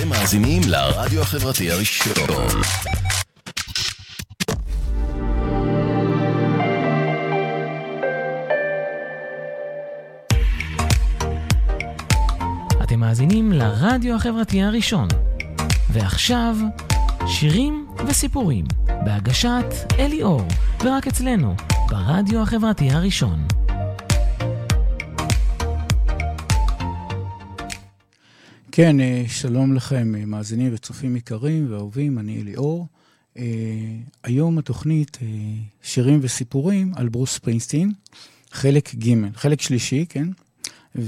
אתם מאזינים לרדיו החברתי הראשון. אתם מאזינים לרדיו החברתי הראשון. ועכשיו, שירים וסיפורים, בהגשת אלי אור, ורק אצלנו, ברדיו החברתי הראשון. כן, אה, שלום לכם, אה, מאזינים וצופים יקרים ואהובים, אני אליאור. אה, היום התוכנית שירים וסיפורים על ברוס ספרינסטין, חלק ג', חלק שלישי, כן?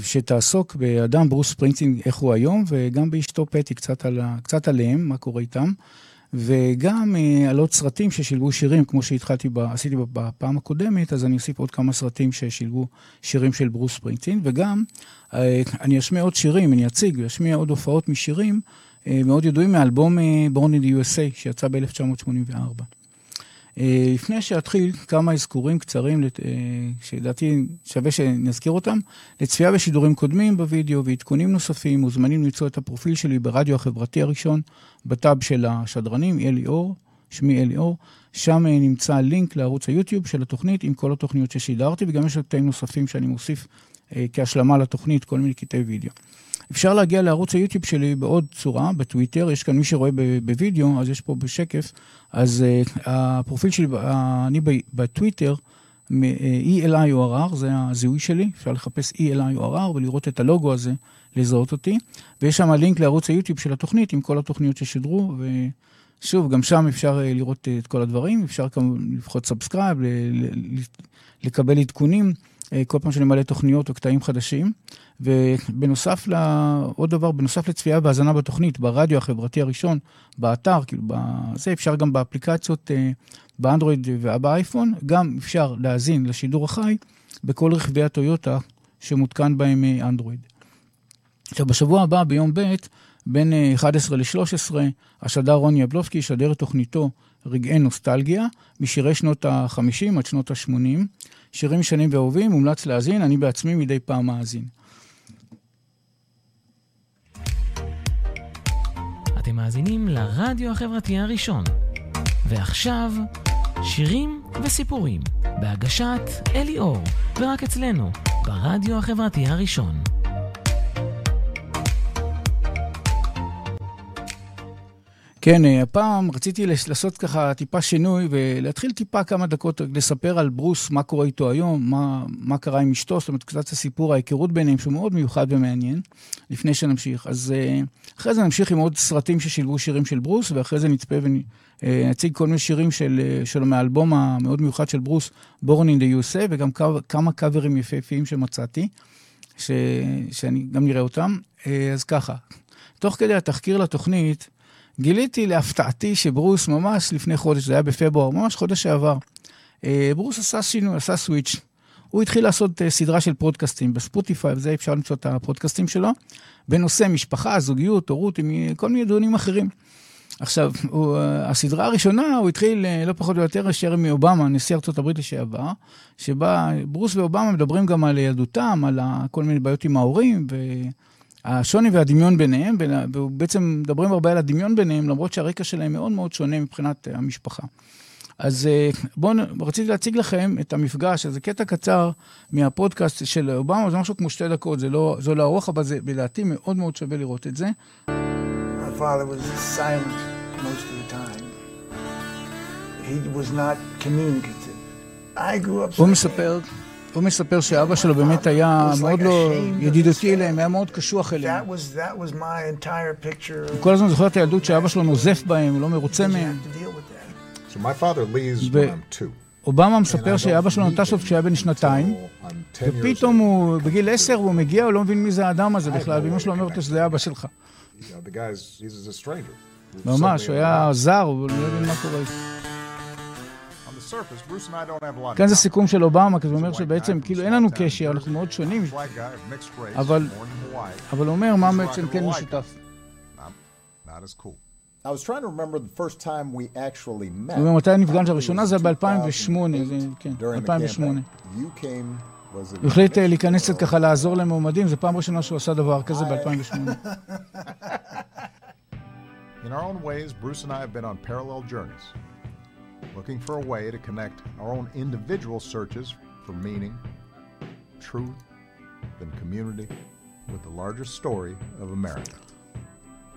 שתעסוק באדם ברוס ספרינסטין, איך הוא היום, וגם באשתו פטי, קצת, על, קצת עליהם, מה קורה איתם. וגם אה, על עוד סרטים ששילבו שירים, כמו שהתחלתי, ב, עשיתי בפעם הקודמת, אז אני אוסיף עוד כמה סרטים ששילבו שירים של ברוס ספרינטין, וגם אה, אני אשמיע עוד שירים, אני אציג ואשמיע עוד הופעות משירים אה, מאוד ידועים מאלבום Born in USA, שיצא ב-1984. אה, לפני שאתחיל, כמה אזכורים קצרים, אה, שלדעתי שווה שנזכיר אותם. לצפייה בשידורים קודמים בווידאו ועדכונים נוספים, מוזמנים למצוא את הפרופיל שלי ברדיו החברתי הראשון, בטאב של השדרנים, אלי אור, שמי אלי אור. שם אה, נמצא לינק לערוץ היוטיוב של התוכנית עם כל התוכניות ששידרתי, וגם יש קטעים נוספים שאני מוסיף כהשלמה לתוכנית, כל מיני קטעי וידאו. אפשר להגיע לערוץ היוטיוב שלי בעוד צורה, בטוויטר, יש כאן מי שרואה בווידאו, אז יש פה בשקף, אז uh, הפרופיל שלי, uh, אני בטוויטר, ELIORR, זה הזיהוי שלי, אפשר לחפש ELIORR ולראות את הלוגו הזה, לזהות אותי, ויש שם לינק לערוץ היוטיוב של התוכנית עם כל התוכניות ששודרו, ושוב, גם שם אפשר uh, לראות את כל הדברים, אפשר כמובן לפחות סאבסקרייב, לקבל עדכונים. כל פעם שאני מעלה תוכניות או קטעים חדשים. ובנוסף, ל... עוד דבר, בנוסף לצפייה והאזנה בתוכנית, ברדיו החברתי הראשון, באתר, כאילו, בזה אפשר גם באפליקציות אה, באנדרואיד ובאייפון, גם אפשר להאזין לשידור החי בכל רכבי הטויוטה שמותקן בהם אה, אנדרואיד. עכשיו, בשבוע הבא, ביום ב', בין 11 אה, ל-13, השדר רוני יבלובסקי ישדר את תוכניתו רגעי נוסטלגיה, משירי שנות ה-50 עד שנות ה-80. שירים שנים ואהובים, מומלץ להאזין, אני בעצמי מדי פעם מאזין. אתם מאזינים לרדיו החברתי הראשון. ועכשיו, שירים וסיפורים, בהגשת אלי אור, ורק אצלנו, ברדיו החברתי הראשון. כן, אה, הפעם רציתי לעשות ככה טיפה שינוי ולהתחיל טיפה כמה דקות לספר על ברוס, מה קורה איתו היום, מה, מה קרה עם אשתו, זאת אומרת, קצת הסיפור, ההיכרות ביניהם, שהוא מאוד מיוחד ומעניין, לפני שנמשיך. אז אה, אחרי זה נמשיך עם עוד סרטים ששילבו שירים של ברוס, ואחרי זה נצפה ונציג כל מיני שירים של, אה, שלו מהאלבום המאוד מיוחד של ברוס, Born in the USA, וגם כמה קאברים יפהפיים שמצאתי, ש, שאני גם נראה אותם. אז ככה, תוך כדי התחקיר לתוכנית, גיליתי להפתעתי שברוס ממש לפני חודש, זה היה בפברואר, ממש חודש שעבר, אה, ברוס עשה שינוי, עשה סוויץ'. הוא התחיל לעשות אה, סדרה של פודקאסטים בספוטיפיי, וזה אפשר למצוא את הפודקאסטים שלו, בנושא משפחה, זוגיות, הורות, עם כל מיני דיונים אחרים. עכשיו, הוא, אה, הסדרה הראשונה, הוא התחיל לא פחות או יותר ישר מאובמה, נשיא הברית לשעבר, שבה ברוס ואובמה מדברים גם על ילדותם, על כל מיני בעיות עם ההורים, ו... השוני והדמיון ביניהם, ובעצם מדברים הרבה על הדמיון ביניהם, למרות שהרקע שלהם מאוד מאוד שונה מבחינת אה, המשפחה. אז אה, בואו, רציתי להציג לכם את המפגש, זה קטע קצר מהפודקאסט של אובמה, זה משהו כמו שתי דקות, זה לא, זה לא ארוך, אבל זה לדעתי מאוד מאוד שווה לראות את זה. הוא מספר הוא מספר שאבא שלו באמת היה מאוד לא ידידותי אליהם, היה מאוד קשוח אליהם. הוא כל הזמן זוכר את הילדות שאבא שלו נוזף בהם, לא מרוצה מהם. אובמה מספר שאבא שלו נטש אותו כשהיה בן שנתיים, ופתאום הוא, בגיל עשר, הוא מגיע, הוא לא מבין מי זה האדם הזה בכלל, ואמא שלו אומרת לו שזה אבא שלך. ממש, הוא היה זר, הוא לא מבין מה קורה. כאן זה סיכום של אובמה, כי זה אומר שבעצם כאילו אין לנו קשר, אנחנו מאוד שונים, אבל הוא אומר מה בעצם כן משותף. I was trying to remember the first time we actually met. מתי נפגשנו לראשונה? זה ב-2008, כן, 2008. הוא החליט אה, להיכנס קצת ככה לעזור למועמדים, זו פעם ראשונה שהוא עשה דבר כזה ב-2008. In our own ways, Bruce and I have been on parallel journeys, looking for a way to connect our own individual searches for meaning, truth, and community with the larger story of America.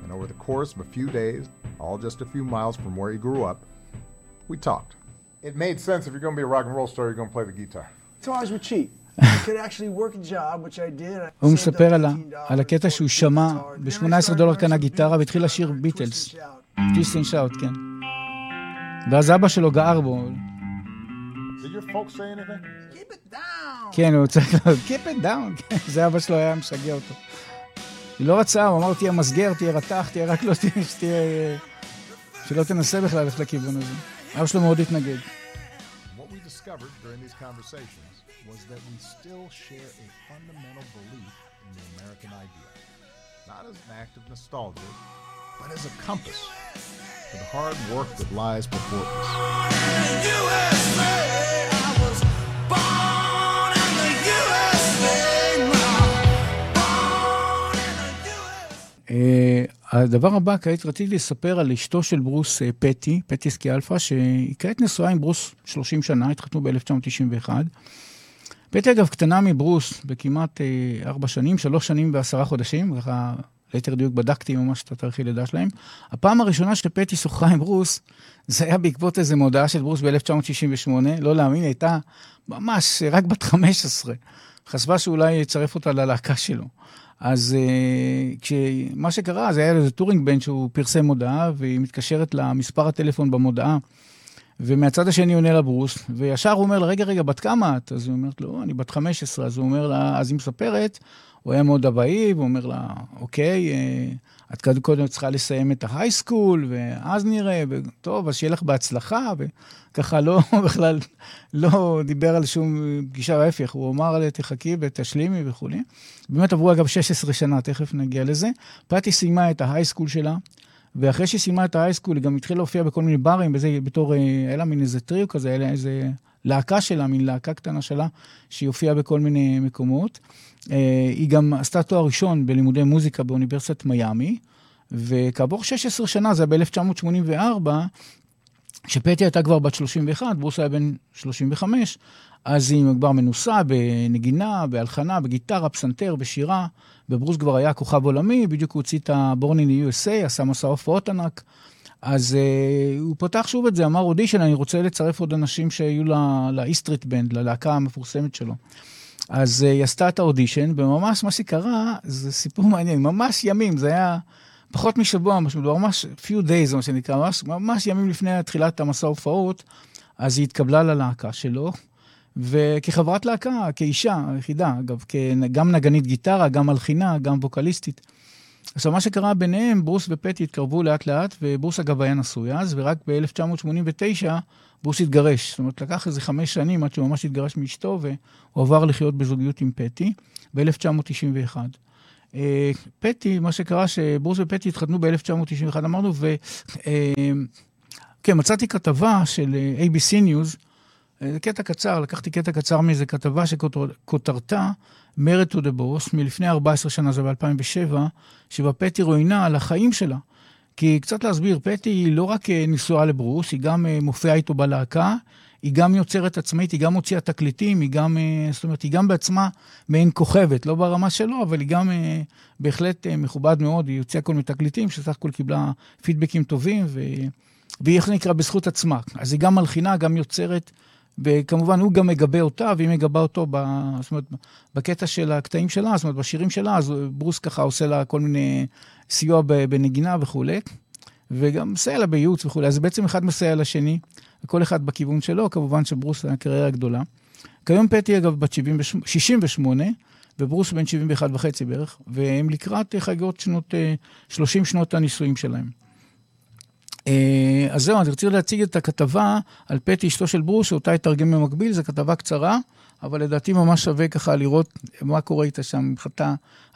And over the course of a few days, all just a few miles from where he grew up, we talked. It made sense if you're going to be a rock and roll star, you're going to play the guitar. Guitars were cheap. I could actually work a job, which I did. I הוא saved up מספר על ה- $15 על הקטע שהוא for a שמע, guitar. Then I ב-18 started דולר learning קנה some גיטרה Beatles והתחיל לשיר guitar, ביטלס. Twist and Shout. טוויסט אנד שאוט, כן. ואז אבא שלו גער בו, Did your folks say anything? Keep it down. כן, הוא צריך ל... Keep it down, כן, זה אבא שלו היה משגע אותו. הוא לא רצה, הוא אמר, תהיה מסגר, תהיה רתח, תהיה רק לא תהיה, שתהיה... שלא תנסה בכלל ללכת לכיוון הזה. אבא שלו מאוד התנגד. What we discovered during these conversations was that we still share a fundamental belief in the American idea, not as an act of nostalgia, but as a compass for the hard work that lies before us. אה, הדבר הבא, כעת רציתי לספר על אשתו של ברוס אה, פטי, פטי סקי אלפא, שהיא כעת נשואה עם ברוס 30 שנה, התחתנו ב-1991. פטי אגב קטנה מברוס בכמעט אה, ארבע שנים, שלוש שנים ועשרה חודשים, ככה ליתר דיוק בדקתי ממש את התאריכי לידה שלהם. הפעם הראשונה שפטי שוחחה עם ברוס, זה היה בעקבות איזו מודעה של ברוס ב-1968, לא להאמין, הייתה ממש רק בת 15. חשבה שאולי יצרף אותה ללהקה שלו. אז uh, כשמה שקרה, זה היה איזה טורינג בן שהוא פרסם מודעה, והיא מתקשרת למספר הטלפון במודעה, ומהצד השני עונה לה ברוס, וישר הוא אומר לה, רגע, רגע, בת כמה את? אז היא אומרת לו, אני בת 15. אז הוא אומר לה, אז היא מספרת, הוא היה מאוד אבאי, והוא אומר לה, אוקיי, אה, את קודם קודם צריכה לסיים את ההייסקול, ואז נראה, וטוב, אז שיהיה לך בהצלחה, וככה לא, בכלל, לא דיבר על שום פגישה, ההפך, הוא אמר תחכי ותשלימי וכולי. באמת עברו אגב 16 שנה, תכף נגיע לזה. פאטי סיימה את ההייסקול שלה, ואחרי שהיא סיימה את ההייסקול, היא גם התחילה להופיע בכל מיני ברים, בזה, בתור, אה, היה לה מין איזה טריו כזה, היה לה איזה להקה שלה, מין להקה קטנה שלה, שהיא הופיעה בכל מיני מקומות. אה, היא גם עשתה תואר ראשון בלימודי מוזיקה באוניברסיטת מיאמי, וכעבור 16 שנה, זה ב-1984, כשפטי הייתה כבר בת 31, ברוס היה בן 35, אז היא כבר מנוסה בנגינה, בהלחנה, בגיטרה, פסנתר, בשירה, וברוס כבר היה כוכב עולמי, בדיוק הוא הוציא את ה-Born in USA, עשה מסע הופעות ענק. אז uh, הוא פותח שוב את זה, אמר אודישן, אני רוצה לצרף עוד אנשים שהיו לאיסטריט בנד, ללהקה המפורסמת שלו. אז uh, היא עשתה את האודישן, וממש מה שקרה, זה סיפור מעניין, ממש ימים, זה היה פחות משבוע, משהו, ממש few days, מה שנקרא, ממש, ממש ימים לפני תחילת המסע הופעות, אז היא התקבלה ללהקה שלו, וכחברת להקה, כאישה היחידה, אגב, גם נגנית גיטרה, גם מלחינה, גם ווקליסטית. עכשיו, מה שקרה ביניהם, ברוס ופטי התקרבו לאט לאט, וברוס אגב היה נשוי אז, ורק ב-1989 ברוס התגרש. זאת אומרת, לקח איזה חמש שנים עד שהוא ממש התגרש מאשתו, והוא עבר לחיות בזוגיות עם פטי ב-1991. פטי, מה שקרה, שברוס ופטי התחתנו ב-1991, אמרנו, ו... כן, מצאתי כתבה של ABC News, זה קטע קצר, לקחתי קטע קצר מאיזה כתבה שכותרתה מרד טו דה בוס, מלפני 14 שנה, זה ב-2007, שבה פטי רואיינה על החיים שלה. כי קצת להסביר, פטי היא לא רק נשואה לברוס, היא גם מופיעה איתו בלהקה, היא גם יוצרת עצמאית, היא גם מוציאה תקליטים, היא גם, זאת אומרת, היא גם בעצמה מעין כוכבת, לא ברמה שלו, אבל היא גם בהחלט מכובד מאוד, היא יוציאה כל מיני תקליטים, שסך הכל קיבלה פידבקים טובים, ו... והיא איך נקרא בזכות עצמה. אז היא גם מלחינה, גם יוצרת, וכמובן הוא גם מגבה אותה, והיא מגבה אותו ב, זאת אומרת, בקטע של הקטעים שלה, זאת אומרת, בשירים שלה, אז ברוס ככה עושה לה כל מיני סיוע בנגינה וכולי, וגם מסייע לה בייעוץ וכולי. אז בעצם אחד מסייע לשני, וכל אחד בכיוון שלו, כמובן שברוס היה קריירה גדולה. כיום פטי, אגב, בת 68, וברוס בן 71 וחצי בערך, והם לקראת חגיגות שנות, 30 שנות הנישואים שלהם. אז זהו, אני רוצה להציג את הכתבה על פטי, אשתו של ברוס, שאותה יתרגם במקביל, זו כתבה קצרה, אבל לדעתי ממש שווה ככה לראות מה קורה איתה שם, מבחינת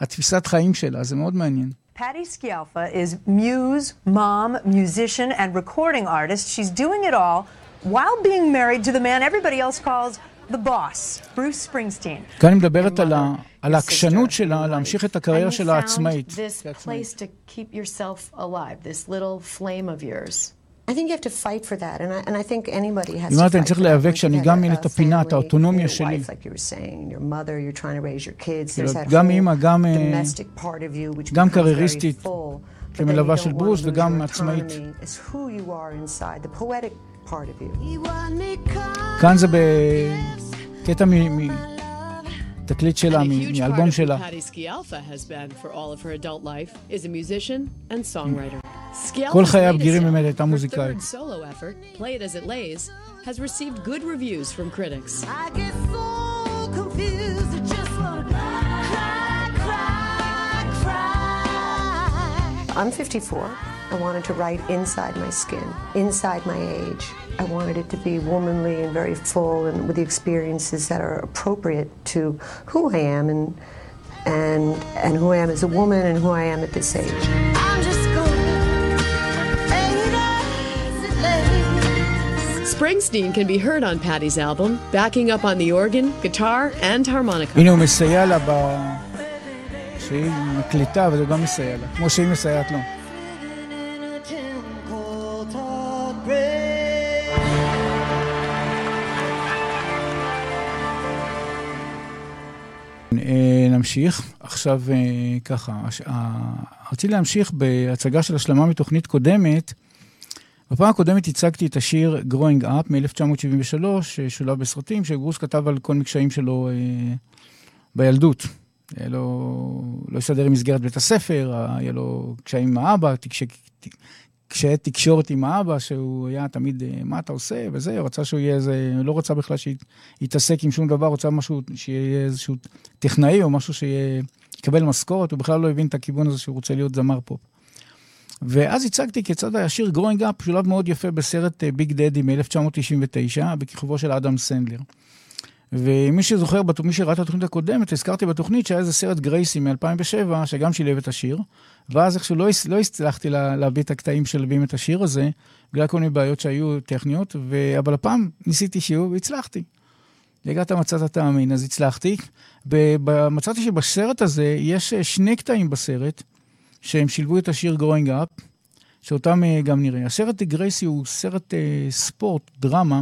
התפיסת חיים שלה, זה מאוד מעניין. Patty Scialfa is muse, mom, musician, and recording artist. She's doing it all while being married to the man everybody else calls the boss, Bruce Springsteen. כאן היא מדברת על, העקשנות שלה להמשיך את הקריירה שלה found עצמאית. This place to keep yourself alive, this little flame of yours. I think you have to fight for that, and I, and I think anybody has היא to אומרת, אני צריך. להיאבק שאני you גם אין את הפינה, את האוטונומיה your שלי. wife, like you were saying, your mother, you're trying to raise your kids. כאילו, There's that גם אימא, גם, אה, domestic part of you, which גם becomes very קרייריסטית, כמלווה של ברוס וגם עצמאית. Autonomy. It's who you are inside, the poetic part of you. כאן זה בקטע מ... מ... תקליט שלה, And a מ- huge part מאלבום of who שלה. Patty Scialfa has been for all of her adult life is a musician and songwriter. Scialfa's כל חיי latest הבגירים album, באמת הייתה her מוזיקאית. third solo effort, Play It As It Lays, has received good reviews from critics. I'm 54. I wanted to write inside my skin, inside my age. I wanted it to be womanly and very full and with the experiences that are appropriate to who I am and and and who I am as a woman and who I am at this age. Springsteen can be heard on Patty's album, backing up on the organ, guitar, and harmonica. הנה הוא מסייע לה ב... שהיא מקליטה, וזה גם מסייע לה, כמו שהיא מסייעת לו. נמשיך. עכשיו אה, ככה, הש- ה- רציתי להמשיך בהצגה של השלמה מתוכנית קודמת. בפעם הקודמת הצגתי את השיר Growing Up מ-1973, ששולב בסרטים, שברוס כתב על כל מקשיים שלו אה, בילדות. היה לו, לא הסתדר עם מסגרת בית הספר, היה לו קשיים עם האבא, תקש... קשיי תקשורת עם האבא, שהוא היה תמיד, אה, מה אתה עושה, וזה, רצה שהוא יהיה איזה, לא רצה בכלל שיתעסק עם שום דבר, הוא רצה משהו, שיהיה איזשהו טכנאי או משהו שיקבל משכורת, הוא בכלל לא הבין את הכיוון הזה שהוא רוצה להיות זמר פופ. ואז הצגתי כיצד השיר Growing Up שולב מאוד יפה בסרט ביג דדי מ-1999, בכיכובו של אדם סנדלר. ומי שזוכר, מי שראה את התוכנית הקודמת, הזכרתי בתוכנית שהיה איזה סרט גרייסי מ-2007, שגם שילב את השיר, ואז איכשהו לא, לא הצלחתי לה, להביא את הקטעים שלבים את השיר הזה, בגלל כל מיני בעיות שהיו טכניות, ו... אבל הפעם ניסיתי שיעור והצלחתי. הגעת מצאת תאמין, אז הצלחתי. מצאתי שבסרט הזה יש אה, שני קטעים בסרט, שהם שילבו את השיר Growing Up, שאותם אה, גם נראה. הסרט גרייסי הוא סרט אה, ספורט, דרמה,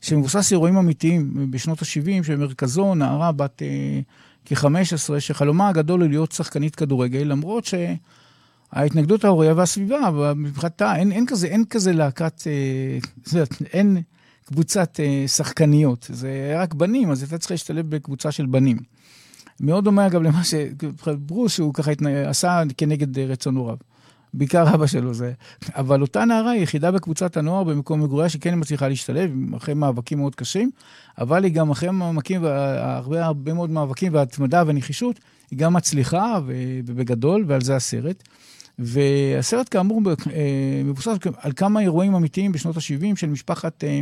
שמבוסס אירועים אמיתיים בשנות ה-70, שבמרכזו נערה בת אה, כ-15, שחלומה הגדול הוא להיות שחקנית כדורגל, למרות שההתנגדות ההוריה והסביבה, מבחינתה אין, אין כזה, אין כזה להקת, אה, אין קבוצת אה, שחקניות, זה רק בנים, אז הייתה צריכה להשתלב בקבוצה של בנים. מאוד דומה אגב למה שברוס, שהוא ככה התנ... עשה כנגד אה, רצון הוריו. בעיקר אבא שלו זה. אבל אותה נערה היא יחידה בקבוצת הנוער במקום מגוריה שכן מצליחה להשתלב, אחרי מאבקים מאוד קשים, אבל היא גם אחרי מאבקים, הרבה, הרבה מאוד מאבקים והתמדה ונחישות, היא גם מצליחה ובגדול, ועל זה הסרט. והסרט כאמור אה, מבוסס על כמה אירועים אמיתיים בשנות ה-70 של משפחת אה,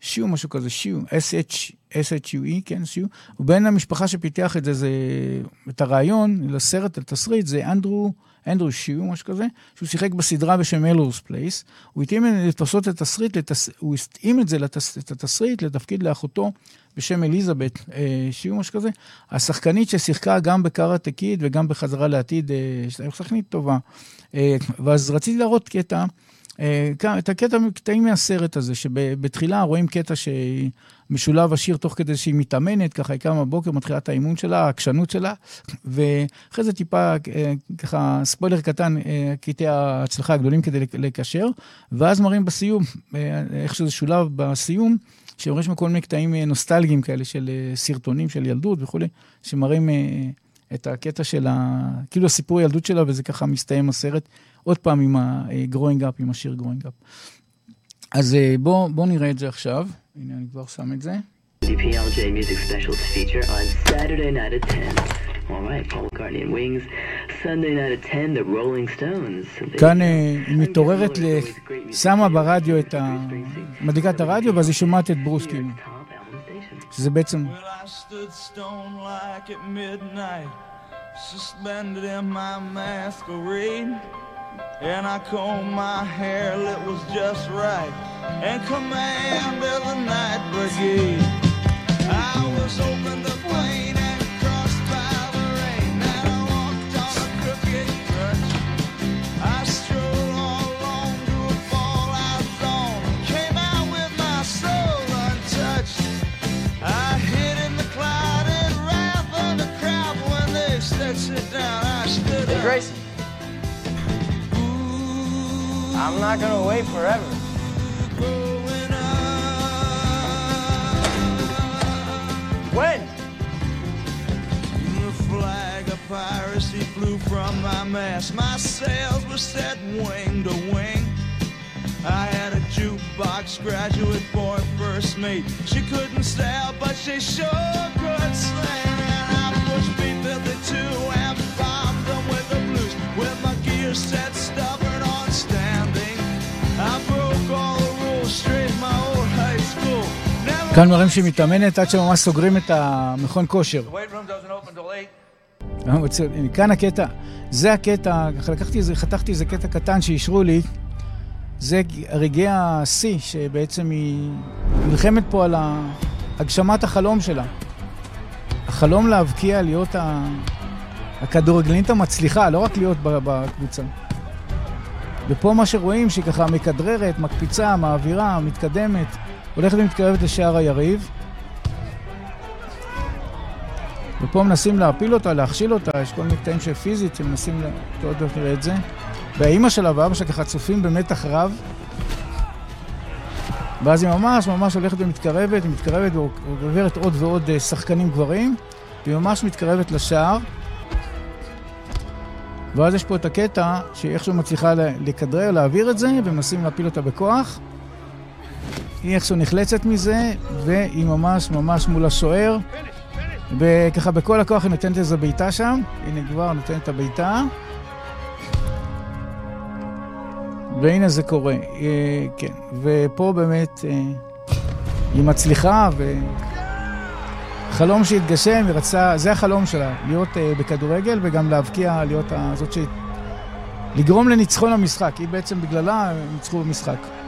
שיו, משהו כזה, שיו, S-H-U-E, כן, שיו. ובין המשפחה שפיתח את זה, זה, את הרעיון לסרט, לתסריט, זה אנדרו, אנדרו שיו, משהו כזה, שהוא שיחק בסדרה בשם אלורס פלייס. הוא התאים לתפסות את התסריט, לתס... הוא התאים את זה, לתס... את התסריט לתפקיד לאחותו בשם אליזבת אה, שיו, משהו כזה. השחקנית ששיחקה גם בקארטה קיד וגם בחזרה לעתיד, אה, שחקנית טובה. אה, ואז רציתי להראות קטע. את הקטע, קטעים מהסרט הזה, שבתחילה רואים קטע שמשולב השיר תוך כדי שהיא מתאמנת, ככה היא קמה בבוקר, מתחילה את האימון שלה, העקשנות שלה, ואחרי זה טיפה, ככה ספוילר קטן, קטעי ההצלחה הגדולים כדי לקשר, ואז מראים בסיום, איך שזה שולב בסיום, שם כל מיני קטעים נוסטלגיים כאלה של סרטונים של ילדות וכולי, שמראים את הקטע של ה... כאילו הסיפור ילדות שלה, וזה ככה מסתיים הסרט. עוד פעם עם ה-growing up, עם השיר growing up. אז בואו בוא נראה את זה עכשיו. הנה, אני כבר שם את זה. PLJ Music Specials feature on Saturday night at 10. All right, Paul McCartney and Wings. Sunday night at 10, the Rolling Stones. כאן היא מתעוררת, שמה ברדיו את ה... מדליקה את הרדיו, ואז היא שומעת את ברוס כאילו. שזה בעצם... suspended in my masquerade. And I combed my hair, it was just right. And commanded the night brigade. I was open the plane and crossed by the rain, and I walked on a crooked crutch. I strolled all along to a fallout zone, came out with my soul untouched. I hid in the cloud wrath of the crowd when they said sit down. I stood Hey, up. Grayson. I'm not gonna wait forever. When? The flag of piracy flew from my mast. My sails were set wing to wing. I had a jukebox graduate boy first mate. She couldn't sail, but she sure could sing. And I pushed B-52 and bombed them with the blues. With my gear set stubborn כאן מראים שהיא מתאמנת עד שממש סוגרים את המכון כושר. The weight room doesn't open till 8. אה, כאן הקטע, זה הקטע, לקחתי איזה, חתכתי איזה קטע קטן שאישרו לי. זה רגעי השיא, שבעצם היא נלחמת פה על הגשמת החלום שלה. החלום להבקיע, להיות. הכדורגלנית המצליחה, לא רק להיות בקבוצה. ופה מה שרואים, שהיא ככה מכדררת, מקפיצה, מעבירה, מתקדמת, הולכת ומתקרבת לשער היריב. ופה מנסים להפיל אותה, להכשיל אותה, יש כל מיני קטעים שפיזית שמנסים, ל- אתה עוד מעט נראה את זה. והאימא שלה ואבא שלה ככה צופים במתח רב. ואז היא ממש ממש הולכת ומתקרבת, היא מתקרבת ועוברת עוד ועוד אה, שחקנים גברים, והיא ממש מתקרבת לשער. ואז יש פה את הקטע שהיא איכשהו מצליחה לכדרר, להעביר את זה, ומנסים להפיל אותה בכוח. היא איכשהו נחלצת מזה, והיא ממש ממש מול השוער. וככה בכל הכוח היא נותנת איזה בעיטה שם, הנה כבר נותנת את הבעיטה. והנה זה קורה, אה, כן. ופה באמת אה, היא מצליחה, וחלום שהתגשם, היא רצתה, זה החלום שלה, להיות אה, בכדורגל וגם להבקיע, להיות הזאת ש... לגרום לניצחון המשחק, היא בעצם בגללה ניצחו במשחק.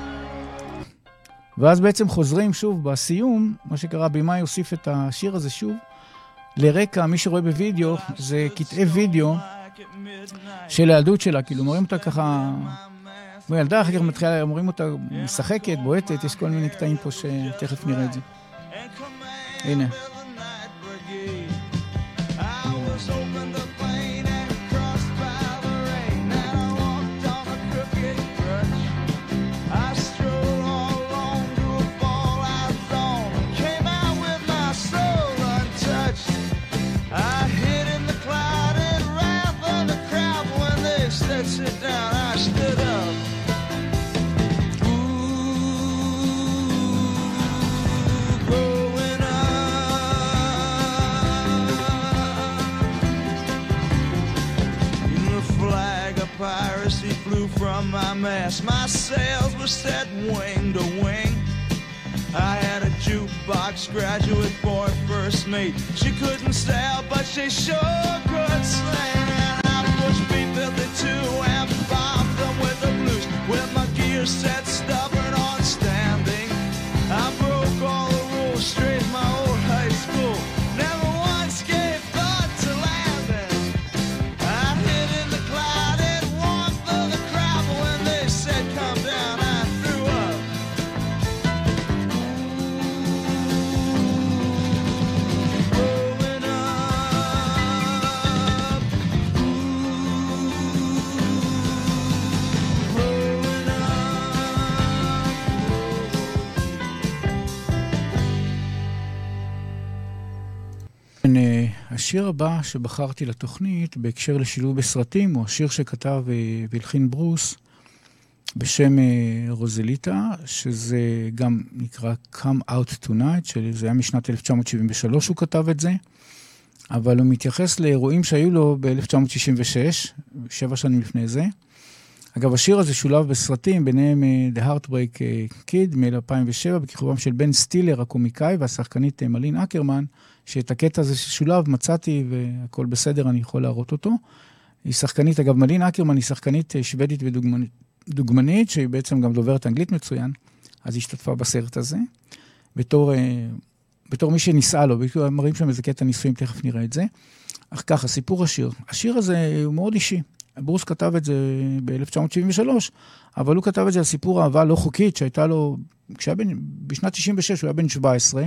ואז בעצם חוזרים שוב בסיום, מה שקרה, במאי הוסיף את השיר הזה שוב. לרקע, מי שרואה בווידאו, זה קטעי וידאו של הילדות שלה, כאילו מראים אותה ככה... בילדה, אחר כך מתחילה, אומרים אותה משחקת, בועטת, יש כל מיני קטעים פה שתכף נראה את זה. הנה. My sails were set wing to wing. I had a jukebox graduate boy first mate. She couldn't sail, but she sure could sing. הבא שבחרתי לתוכנית בהקשר לשילוב בסרטים הוא השיר שכתב אה, והלחין ברוס בשם אה, רוזליטה, שזה גם נקרא Come Out Tonight, שזה היה משנת 1973 הוא כתב את זה, אבל הוא מתייחס לאירועים שהיו לו ב-1966, שבע שנים לפני זה. אגב, השיר הזה שולב בסרטים, ביניהם אה, The Heartbreak Kid מ-2007, בכיכובם של בן סטילר, הקומיקאי, והשחקנית מלין אקרמן, שאת הקטע הזה ששולב מצאתי והכל בסדר, אני יכול להראות אותו. היא שחקנית, אגב, מלין אקרמן היא שחקנית אה, שוודית ודוגמנית, שהיא בעצם גם דוברת אנגלית מצוין, אז היא השתתפה בסרט הזה, בתור אה, בתור מי שנישאה לו, מראים שם איזה קטע נישואים, תכף נראה את זה. אך ככה, סיפור השיר. השיר הזה הוא מאוד אישי. ברוס כתב את זה ב-1973, אבל הוא כתב את זה על סיפור אהבה לא חוקית שהייתה לו, כשהיה בן, בשנת 96 הוא היה בן 17,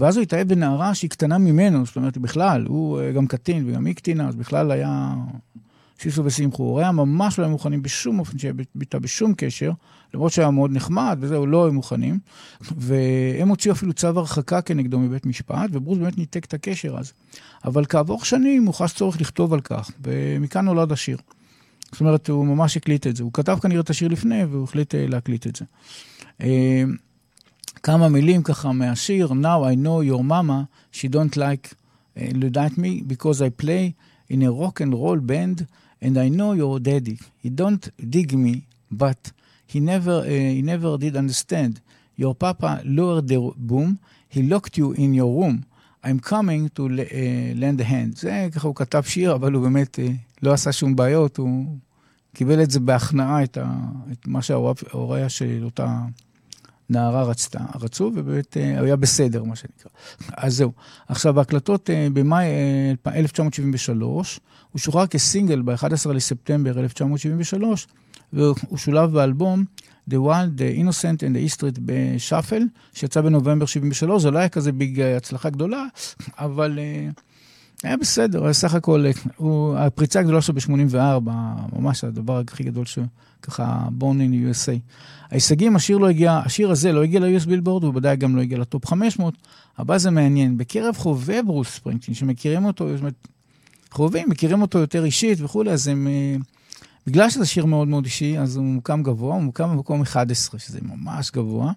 ואז הוא התאהב בנערה שהיא קטנה ממנו, זאת אומרת, בכלל, הוא אה, גם קטין וגם היא קטינה, אז בכלל היה שיסו ושמחו. הוא היה ממש לא היו מוכנים בשום אופן שיהיה ביתה בשום קשר, למרות שהיה מאוד נחמד וזהו, לא היו מוכנים. והם הוציאו אפילו צו הרחקה כנגדו מבית משפט, וברוס באמת ניתק את הקשר אז. אבל כעבור שנים הוא חש צורך לכתוב על כך, ומכאן נולד השיר. זאת אומרת, הוא ממש הקליט את זה. הוא כתב כנראה את השיר לפני, והוא החליט אה, להקליט את זה. אה, כמה מילים ככה מהשיר, Now I know your mama, she don't like, uh, like me because I play in a rock and roll band and I know your daddy. He don't dig me, but he never, uh, he never did understand. Your papa lowered the boom, he locked you in your room. I'm coming to uh, lend a hand. זה ככה הוא כתב שיר, אבל הוא באמת uh, לא עשה שום בעיות, הוא קיבל את זה בהכנעה, את, ה, את מה שההוריה של אותה נערה רצתה, רצו, ובאמת uh, היה בסדר, מה שנקרא. אז זהו. עכשיו, ההקלטות uh, במאי uh, 1973, הוא שוחרר כסינגל ב-11 לספטמבר 1973, והוא שולב באלבום The Wild, The Innocent and the East בשאפל, שיצא בנובמבר 73, זה לא היה כזה ביג הצלחה גדולה, אבל uh, היה בסדר, היה סך הכל, הוא, הפריצה הגדולה שלו ב-84, ממש הדבר הכי גדול שככה, born in USA. ההישגים, השיר לא הגיע, השיר הזה לא הגיע ל-US בילבורד, הוא ודאי גם לא הגיע לטופ 500, אבל זה מעניין. בקרב חובבי ברוס ספרינגטין, שמכירים אותו, זאת אומרת, חובבים, מכירים אותו יותר אישית וכולי, אז הם... בגלל שזה שיר מאוד מאוד אישי, אז הוא מוקם גבוה, הוא מוקם במקום 11, שזה ממש גבוה.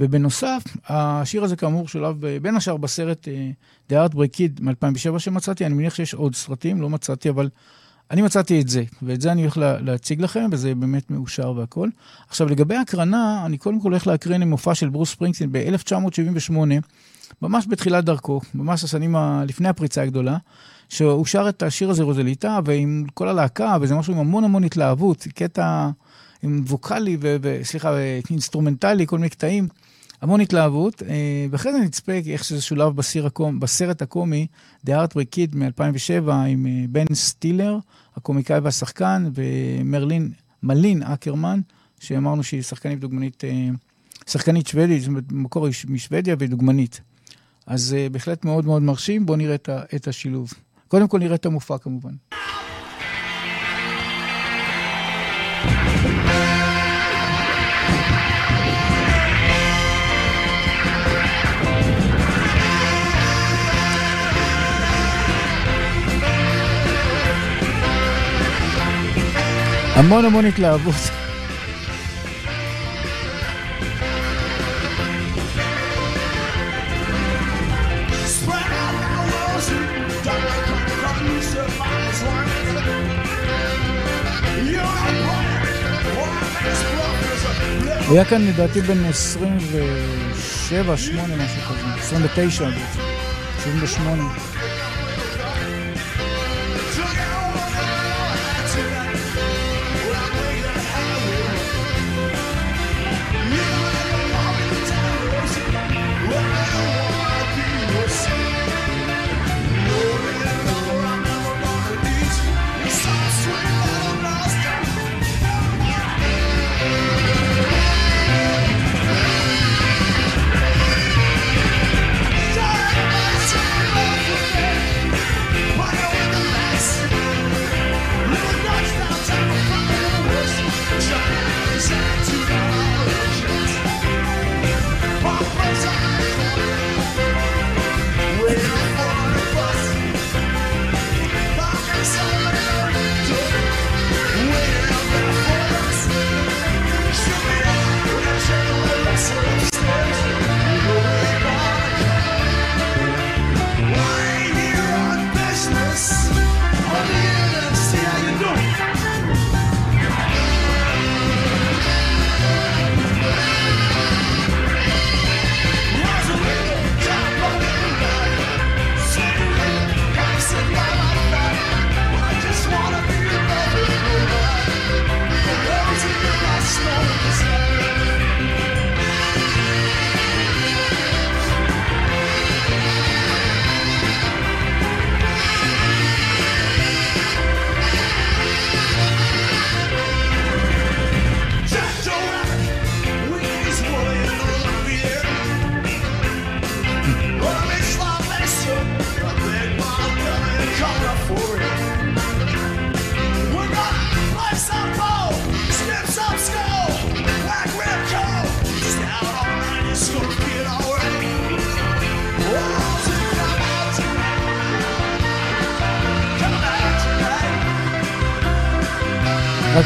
ובנוסף, השיר הזה כאמור שולב בין השאר בסרט uh, The Heartbreak Kid מ-2007 שמצאתי, אני מניח שיש עוד סרטים, לא מצאתי, אבל אני מצאתי את זה, ואת זה אני הולך לה, להציג לכם, וזה באמת מאושר והכל. עכשיו, לגבי הקרנה, אני קודם כל הולך להקרין מופע של ברוס ספרינגסטין ב-1978, ממש בתחילת דרכו, ממש השנים ה... לפני הפריצה הגדולה, שהוא שר את השיר הזה רוזליטה, ועם כל הלהקה, וזה משהו עם המון המון התלהבות, קטע עם ווקאלי, וסליחה, אינסטרומנטלי, כל מיני קטעים. המון התלהבות, ואחרי זה נצפה איך שזה שולב בסיר הקום, בסרט הקומי The Heartbreak Kid מ-2007 עם בן סטילר, הקומיקאי והשחקן, ומרלין, מלין אקרמן, שאמרנו שהיא שחקנית דוגמנית, שחקנית שוודית, זאת אומרת, במקור היא משוודיה ודוגמנית. אז בהחלט מאוד מאוד מרשים, בואו נראה את השילוב. קודם כל נראה את המופע כמובן. המון המון התלהבות. הוא היה כאן לדעתי בין 27, 8, משהו כזה, 29 בעצם, 78. Yes.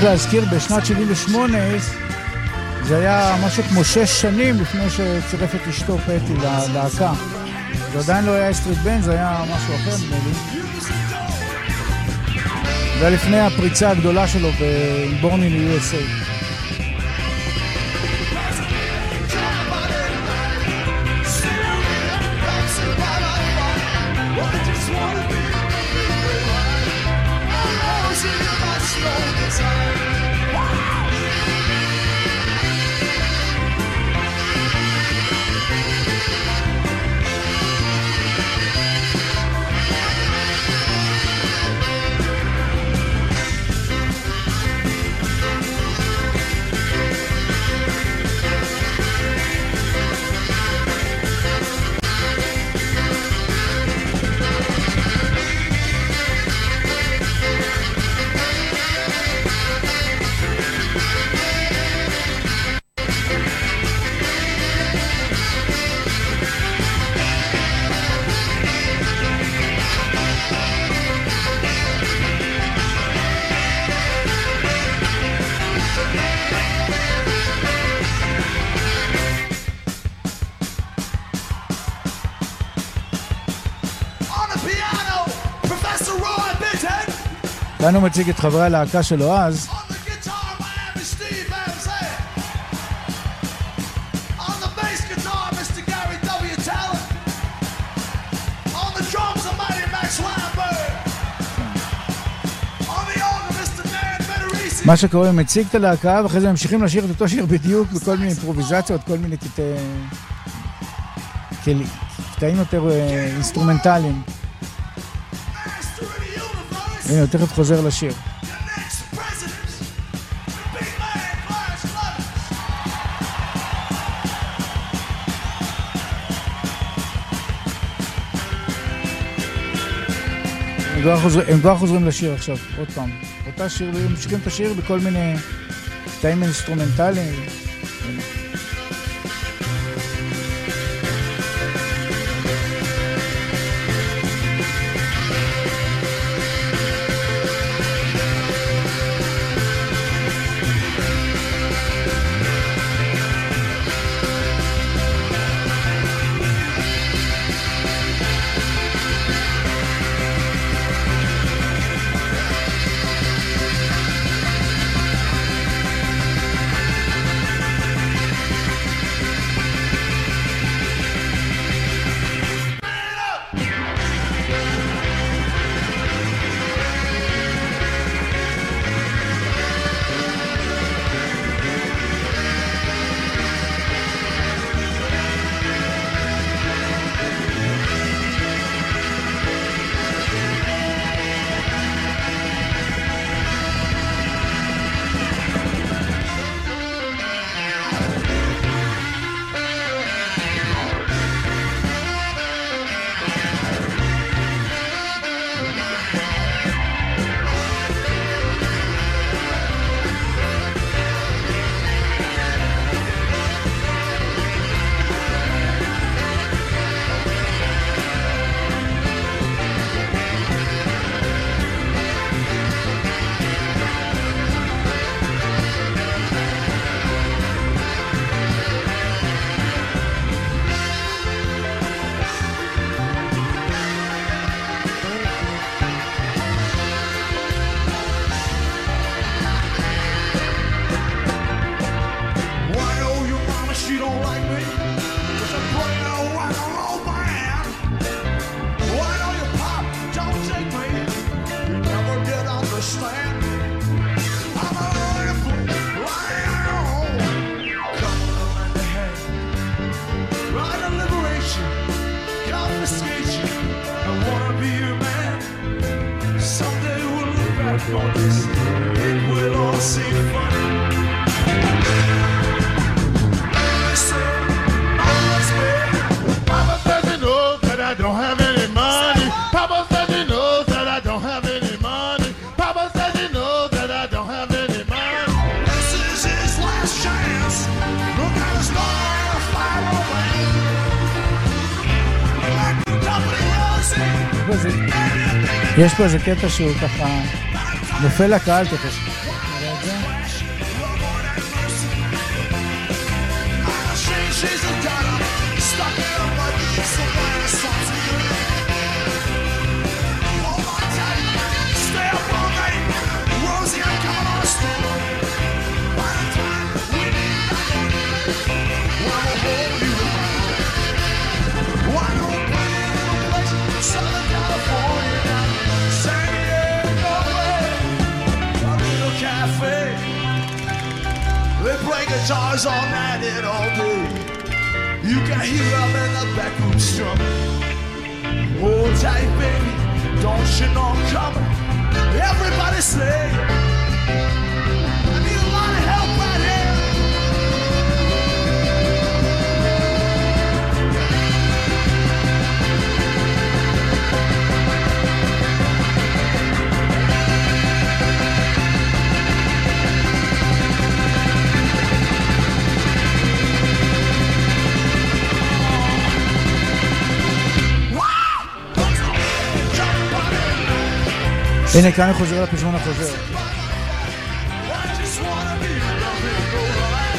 להזכיר, בשנת 78 זה היה משהו כמו שש שנים לפני שצירף את אשתו פטי ללהקה. זה עדיין לא היה אסטריט בן, זה היה משהו אחר נדמה לי. זה היה לפני הפריצה הגדולה שלו ב-Born in USA. כאן הוא מציג את חברי הלהקה שלו אז. מה שקורה, הוא מציג את הלהקה, ואחרי זה ממשיכים לשיר את אותו שיר בדיוק בכל מיני אימפרוביזציות, כל מיני קטעים יותר אה, אינסטרומנטליים. הנה, הוא תכף חוזר לשיר. הם כבר חוזרים לשיר עכשיו, עוד פעם. אותה שיר, הם ממשיכים את השיר בכל מיני קטעים אינסטרומנטליים. יש פה איזה קטע שהוא ככה נופל לקהל תכף. All night and all day. You can hear them in the back room strumming. Oh, Hold tight, baby, don't you know I'm coming? Everybody say, הנה, כאן אני חוזר לפזמון החוזר. I just wanna be loving, alright.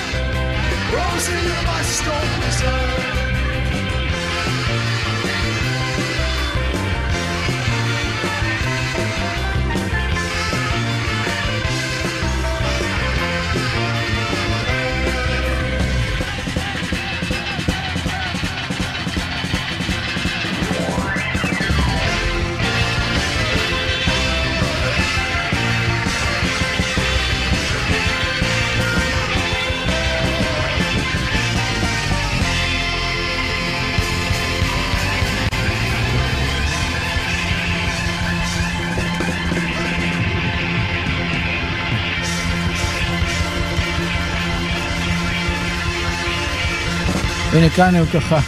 הנה, כאן הוא ככה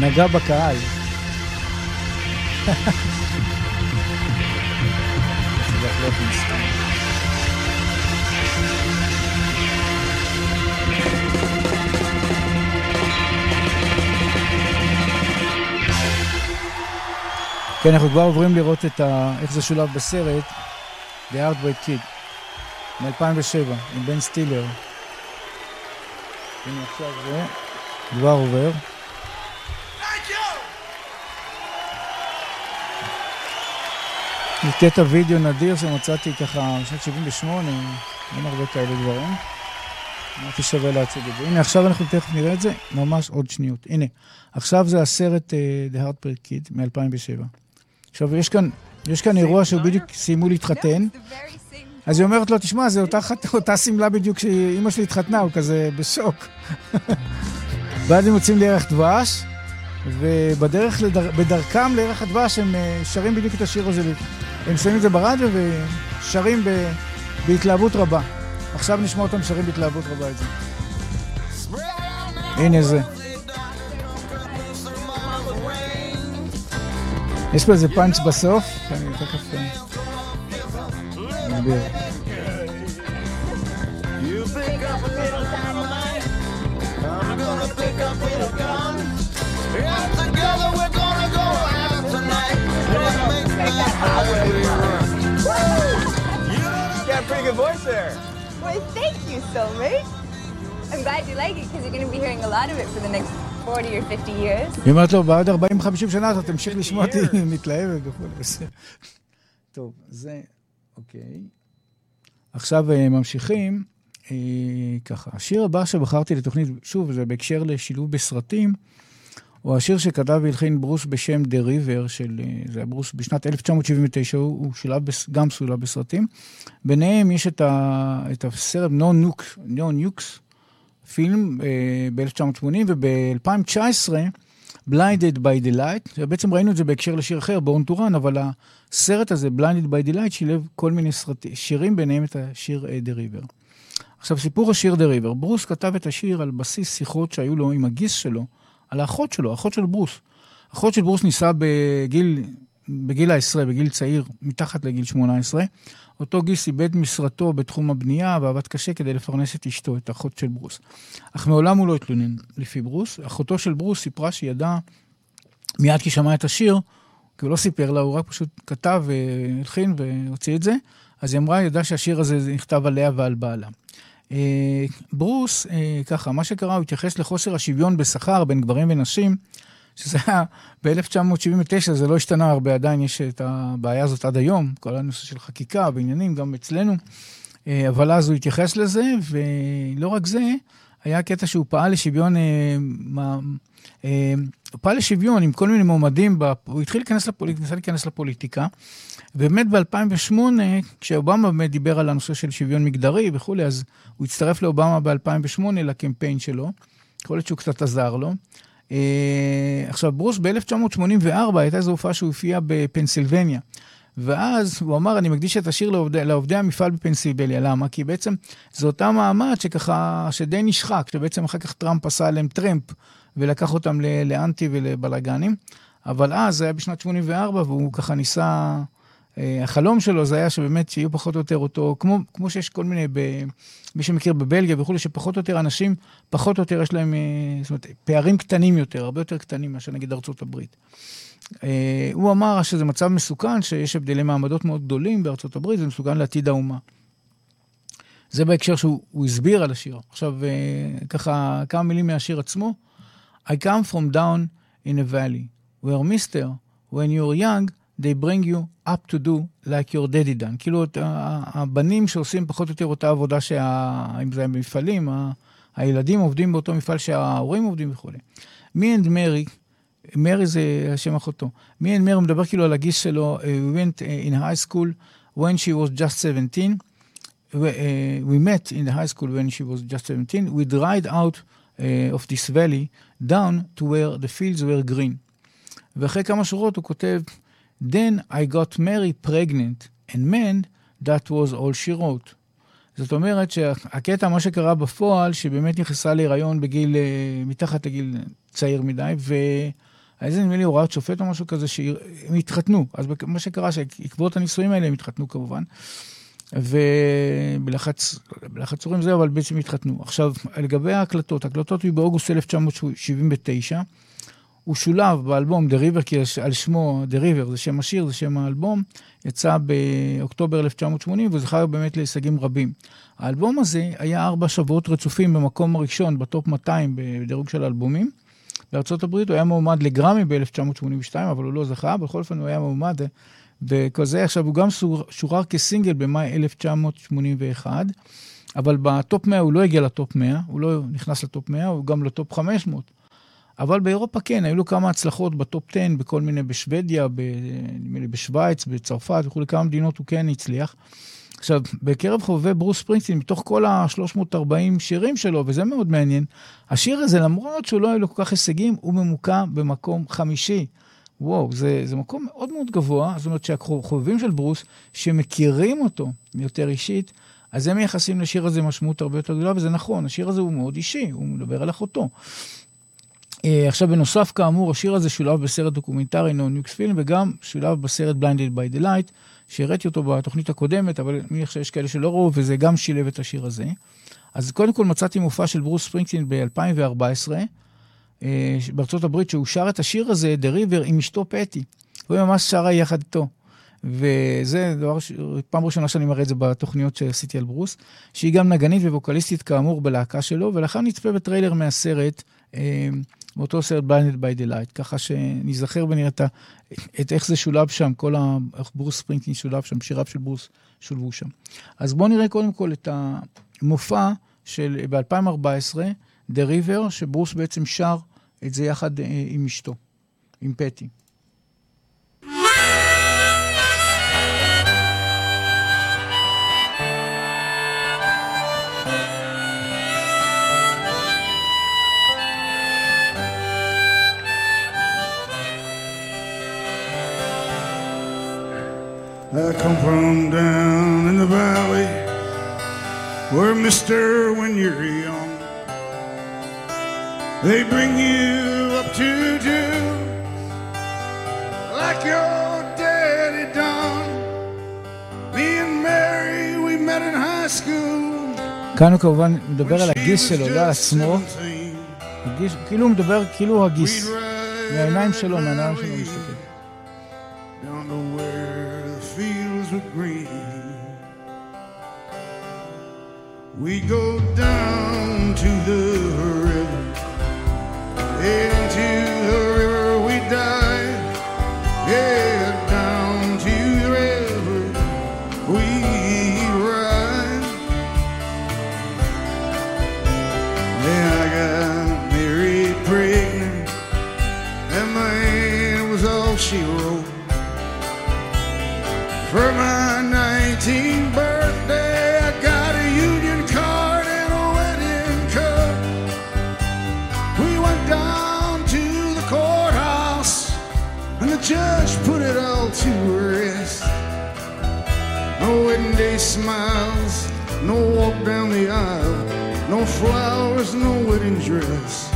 נגע בקהל. כן, אנחנו כבר עוברים לראות את ה... איך זה שולב בסרט, The Heartbreak Kid, מ-2007, עם בן סטילר. הנה עכשיו זה כבר עובר. זה קטע וידאו נדיר שמצאתי ככה בשנת 78, אין הרבה כאלה דברים. אמרתי שווה להציג את זה. הנה, עכשיו אנחנו תכף נראה את זה, ממש עוד שניות. הנה, עכשיו זה הסרט uh, The Heartbreak Kid מ-2007. עכשיו, יש כאן, יש כאן אירוע שבדיוק סיימו להתחתן. אז היא אומרת לו, תשמע, זו אותה, שמלה בדיוק שאימא שלי התחתנה, הוא כזה בשוק. ואז הם יוצאים לירח דבש, ובדרך, לדר... לירח הדבש הם אה, שרים בדיוק את השיר הזה. הם שמים את זה ברדיו ושרים ב... בהתלהבות רבה. עכשיו נשמע אותם שרים בהתלהבות רבה את זה. הנה זה. יש פה איזה פאנץ' בסוף, שאני תכף... אה, נסביר. You pick up a little dynamite. I'm gonna pick up a little gun. And together we're gonna go out tonight. Let's make that highway run. You got a pretty good voice there. Well, thank you so much. I'm glad you like it because you're going to be hearing a lot of it for the next 40 or 50 years. היא אומרת לו, בעוד 40-50 שנה אתה תמשיך לשמוע אותי מתלהבת וכו'. בסדר. טוב, זה, אוקיי. עכשיו אה, ממשיכים. אה, ככה, השיר הבא שבחרתי לתוכנית, שוב, זה בהקשר לשילוב בסרטים, הוא השיר שכתב והלחין ברוס בשם The River, של, אה, זה היה ברוס בשנת 1979, הוא, הוא שולב, בס- גם סולב בסרטים. ביניהם יש את, ה, את הסרט No Nukes, No Nukes, פילם אה, ב-1980, וב-2019, Blinded by the Light, בעצם ראינו את זה בהקשר לשיר אחר, בורן טורן, אבל הסרט הזה, Blinded the Light, שילב כל מיני סרט, שירים, ביניהם את השיר אה, The River. עכשיו, סיפור השיר The River, ברוס כתב את השיר על בסיס שיחות שהיו לו עם הגיס שלו, על האחות שלו, אחות של ברוס. אחות של ברוס נישאה בגיל, בגיל העשרה, בגיל צעיר, מתחת לגיל 18. אותו גיס איבד משרתו בתחום הבנייה ועבד קשה כדי לפרנס את אשתו, את האחות של ברוס. אך מעולם הוא לא התלונן לפי ברוס. אחותו של ברוס סיפרה שהיא ידעה מיד כי שמעה את השיר, כי הוא לא סיפר לה, הוא רק פשוט כתב והלחין והוציא את זה, אז היא אמרה, היא ידעה שהשיר הזה נכתב עליה ועל בעלה. אה, ברוס, אה, ככה, מה שקרה, הוא התייחס לחוסר השוויון בשכר בין גברים ונשים, שזה היה ב-1979, זה לא השתנה הרבה, עדיין יש את הבעיה הזאת עד היום, כל הנושא של חקיקה ועניינים, גם אצלנו, אה, אבל אז הוא התייחס לזה, ולא רק זה, היה קטע שהוא פעל לשוויון, אה, אה, הוא פעל לשוויון עם כל מיני מועמדים. הוא התחיל להיכנס, לפוליט... להיכנס לפוליטיקה. ובאמת ב-2008, כשאובמה באמת דיבר על הנושא של שוויון מגדרי וכולי, אז הוא הצטרף לאובמה ב-2008 לקמפיין שלו. יכול להיות שהוא קצת עזר לו. Uh, עכשיו, ברוס ב-1984 הייתה איזו הופעה שהוא הופיע בפנסילבניה. ואז הוא אמר, אני מקדיש את השיר לעובדי, לעובדי המפעל בפנסילבניה. למה? כי בעצם זה אותה מעמד שככה, שדי נשחק, שבעצם אחר כך טראמפ עשה עליהם טרמפ ולקח אותם לאנטי ולבלאגנים. אבל אז, זה היה בשנת 84, והוא ככה ניסה... אה, החלום שלו זה היה שבאמת שיהיו פחות או יותר אותו, כמו, כמו שיש כל מיני, ב, מי שמכיר בבלגיה וכולי, שפחות או יותר אנשים, פחות או יותר יש להם, אה, זאת אומרת, פערים קטנים יותר, הרבה יותר קטנים מאשר נגיד ארצות הברית. אה, הוא אמר שזה מצב מסוכן, שיש הבדלי מעמדות מאוד גדולים בארצות הברית, זה מסוכן לעתיד האומה. זה בהקשר שהוא הסביר על השיר. עכשיו, ככה, כמה מילים מהשיר עצמו. I come from down in a valley, where mister, when you're young, they bring you up to do like your daddy done. כאילו, הבנים שעושים פחות או יותר אותה עבודה, שה... אם זה במפעלים, ה... הילדים עובדים באותו מפעל שההורים עובדים וכולי. מי אנד מרי, מרי זה השם אחותו. מי אנד מרי מדבר כאילו על הגיס שלו, uh, we went uh, in high school when she was just 17. We, uh, met in the high school when she was just 17. We dried out uh, of this valley down to where the fields were green. ואחרי כמה שורות הוא כותב, Then I got Mary pregnant, and man, that was all she wrote. זאת אומרת שהקטע, מה שקרה בפועל, שבאמת נכנסה להיריון בגיל, אה, מתחת לגיל צעיר מדי, והיה נדמה לי הוראת שופט או משהו כזה, שהם התחתנו. אז מה שקרה, שעקבות הנישואים האלה הם התחתנו כמובן. ובלחץ, בלחץ הורים זה, אבל בעצם התחתנו. עכשיו, לגבי ההקלטות, ההקלטות היו באוגוסט 1979. הוא שולב באלבום The River, כי על שמו The River, זה שם השיר, זה שם האלבום, יצא באוקטובר 1980 וזכר באמת להישגים רבים. האלבום הזה היה ארבע שבועות רצופים במקום הראשון, בטופ 200 בדירוג של אלבומים. בארה"ב הוא היה מועמד לגרמי ב-1982, אבל הוא לא זכה, בכל אופן הוא היה מועמד וכזה. עכשיו, הוא גם שורר כסינגל במאי 1981, אבל בטופ 100 הוא לא הגיע לטופ 100, הוא לא נכנס לטופ 100, הוא גם לטופ 500. אבל באירופה כן, היו לו כמה הצלחות בטופ 10, בכל מיני, בשוודיה, נדמה לי בשוויץ, בצרפת וכולי, כמה מדינות הוא כן הצליח. עכשיו, בקרב חובבי ברוס ספרינגסטין, מתוך כל ה-340 שירים שלו, וזה מאוד מעניין, השיר הזה, למרות שהוא לא היה לו כל כך הישגים, הוא ממוקם במקום חמישי. וואו, זה, זה מקום מאוד מאוד גבוה, זאת אומרת שהחובבים של ברוס, שמכירים אותו יותר אישית, אז הם מייחסים לשיר הזה משמעות הרבה יותר גדולה, וזה נכון, השיר הזה הוא מאוד אישי, הוא מדבר על אחותו. אה, עכשיו, בנוסף, כאמור, השיר הזה שולב בסרט דוקומנטרי No Nukes Film, וגם שולב בסרט Blinded by the Light, שהראיתי אותו בתוכנית הקודמת, אבל אני מניח שיש כאלה שלא ראו, וזה גם שילב את השיר הזה. אז קודם כל מצאתי מופע של ברוס ספרינגסטין ב-2014, אה, בארצות הברית, שהוא שר את השיר הזה, The River, עם אשתו פטי. הוא ממש שרה יחד איתו. וזה דבר, ש... פעם ראשונה שאני מראה את זה בתוכניות שעשיתי על ברוס, שהיא גם נגנית וווקליסטית כאמור בלהקה שלו, ולאחר נצפה בטריילר מהסרט. מאותו סרט Blinded by the Light, ככה שנזכר ונראה את, את איך זה שולב שם, כל ה... איך ברוס ספרינגטין שולב שם, שיריו של ברוס שולבו שם. אז בואו נראה קודם כל את המופע של ב-2014, The River, שברוס בעצם שר את זה יחד אה, עם אשתו, עם פטי. I come from down in the valley where, mister, when you're young, they bring you up to do like your daddy done. Me and Mary, we met in high school. כאן הוא כמובן מדבר על הגיס שלו, לא על עצמו. הגיס, כאילו הוא מדבר, כאילו הוא הגיס. מהעיניים שלו, מהעיניים שלו מסתכל. We go down to the river, into the river we dive. Yeah, candy smiles, no walk down the aisle, no flowers, no wedding dress.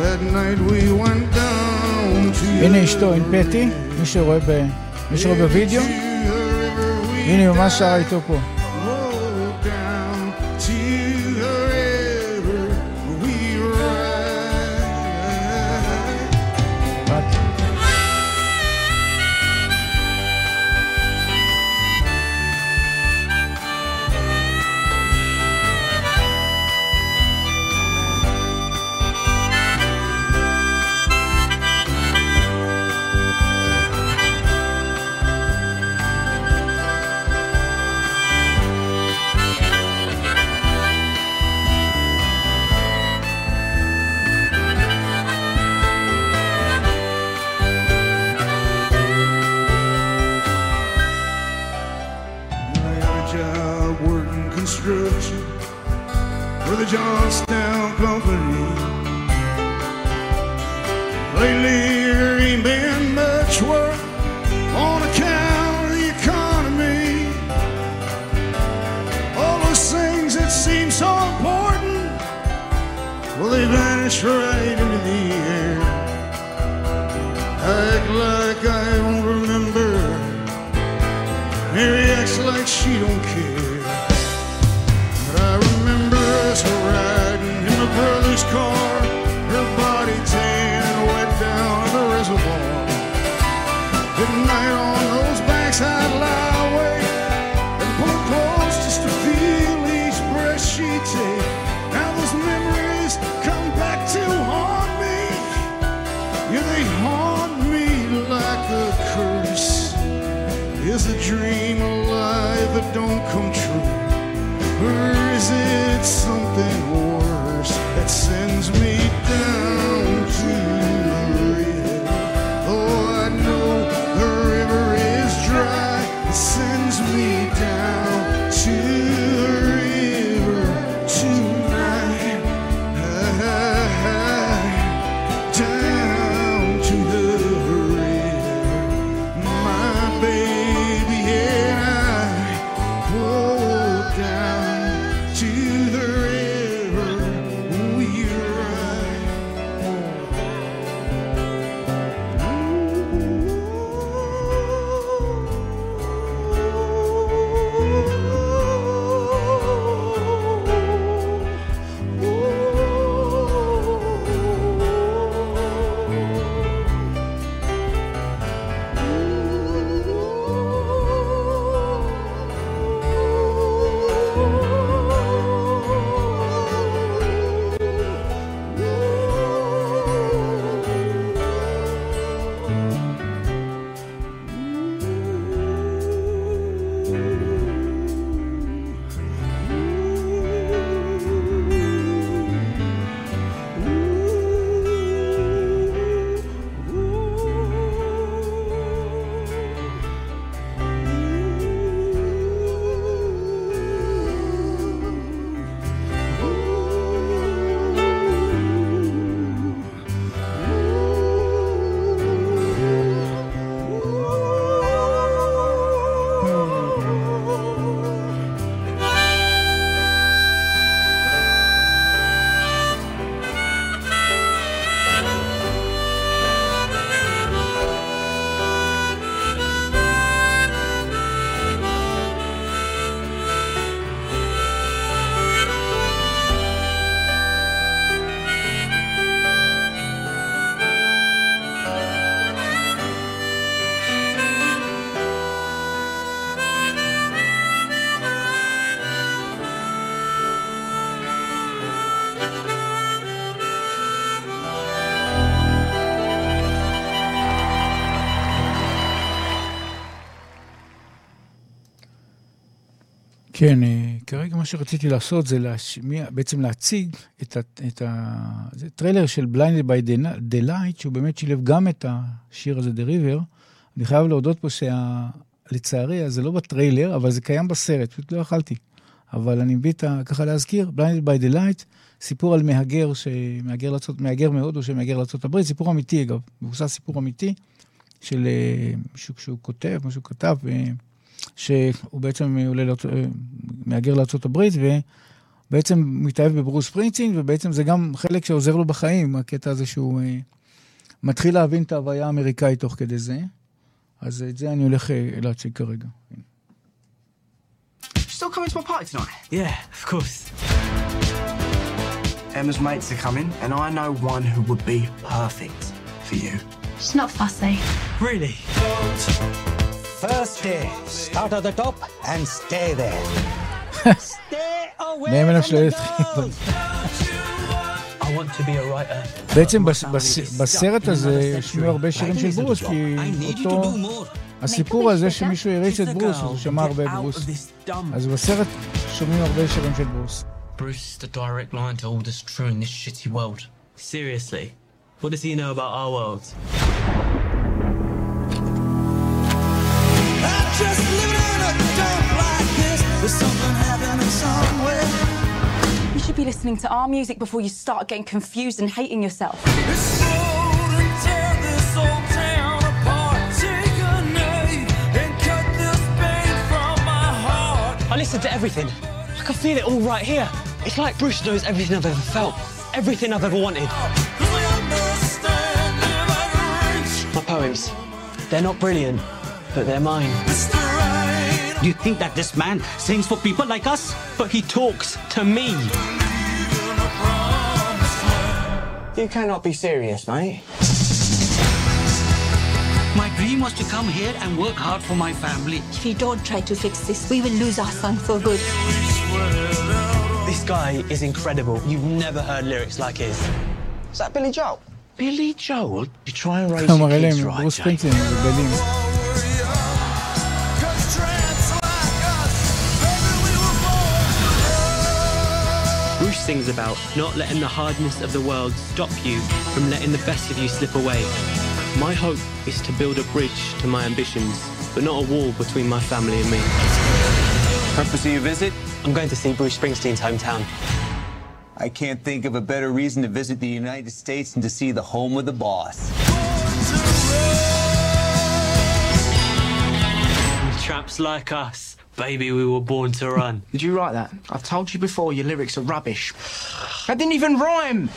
That night we went down to הנה אשתו, עם פטי, מי שרואה בווידאו, הנה ממש שרה איתו פה. כן, אה, כרגע מה שרציתי לעשות זה להשמיע, בעצם להציג את ה... את ה זה טריילר של Blinded by the Light, שהוא באמת שילב גם את השיר הזה, The River. אני חייב להודות פה שלצערי, זה לא בטריילר, אבל זה קיים בסרט, פשוט לא יכלתי. אבל אני מביא את ה... ככה להזכיר, Blinded by the Light, סיפור על מהגר, שמהגר לצות, מהגר מהודו שמהגר לארה"ב, סיפור אמיתי אגב, מבוסס סיפור אמיתי, של... אה, שהוא כותב, מה שהוא כתב. אה, שהוא בעצם עולה, לאת... אה, מהגר לארה"ב, ובעצם מתאהב בברוס פרינצין, ובעצם זה גם חלק שעוזר לו בחיים, הקטע הזה שהוא מתחיל להבין את ההוויה האמריקאית תוך כדי זה. אז את זה אני הולך להציג כרגע. Still coming to my party tonight? Yeah, of course. Emma's mates are coming, and I know one who would be perfect for you. She's not fussy. Really? First day, start at the top and stay there. stay away מהם אלף שלא I want to be a writer. בעצם בסרט הזה ישמעו הרבה שירים של ברוס, כי אותו... הסיפור הזה שמישהו הריץ את ברוס, הוא שמע הרבה ברוס. אז בסרט שומעים הרבה שירים של ברוס. Bruce, the direct line to all that's true in this shitty world. Seriously, what does he know about our world? You should be listening to our music before you start getting confused and hating yourself. Explode and tear this old town apart. Take a knife and cut this pain from my heart. I listen to everything. I can feel it all right here. It's like Bruce knows everything I've ever felt, everything I've ever wanted. My poems, they're not brilliant, but they're mine. Do you think that this man sings for people like us? But he talks to me. You cannot be serious, mate. My dream was to come here and work hard for my family. If we don't try to fix this, we will lose our son for good. This guy is incredible. You've never heard lyrics like his. Is that Billy Joel? Billy Joel? You try and raise Ama your kids right, Jay. Sings about not letting the hardness of the world stop you from letting the best of you slip away. My hope is to build a bridge to my ambitions, but not a wall between my family and me. Purpose of your visit? I'm going to see Bruce Springsteen's hometown. I can't think of a better reason to visit the United States than to see the home of the boss. Traps like us, baby, we were born to run. Did you write that? I've told you before your lyrics are rubbish. That didn't even rhyme!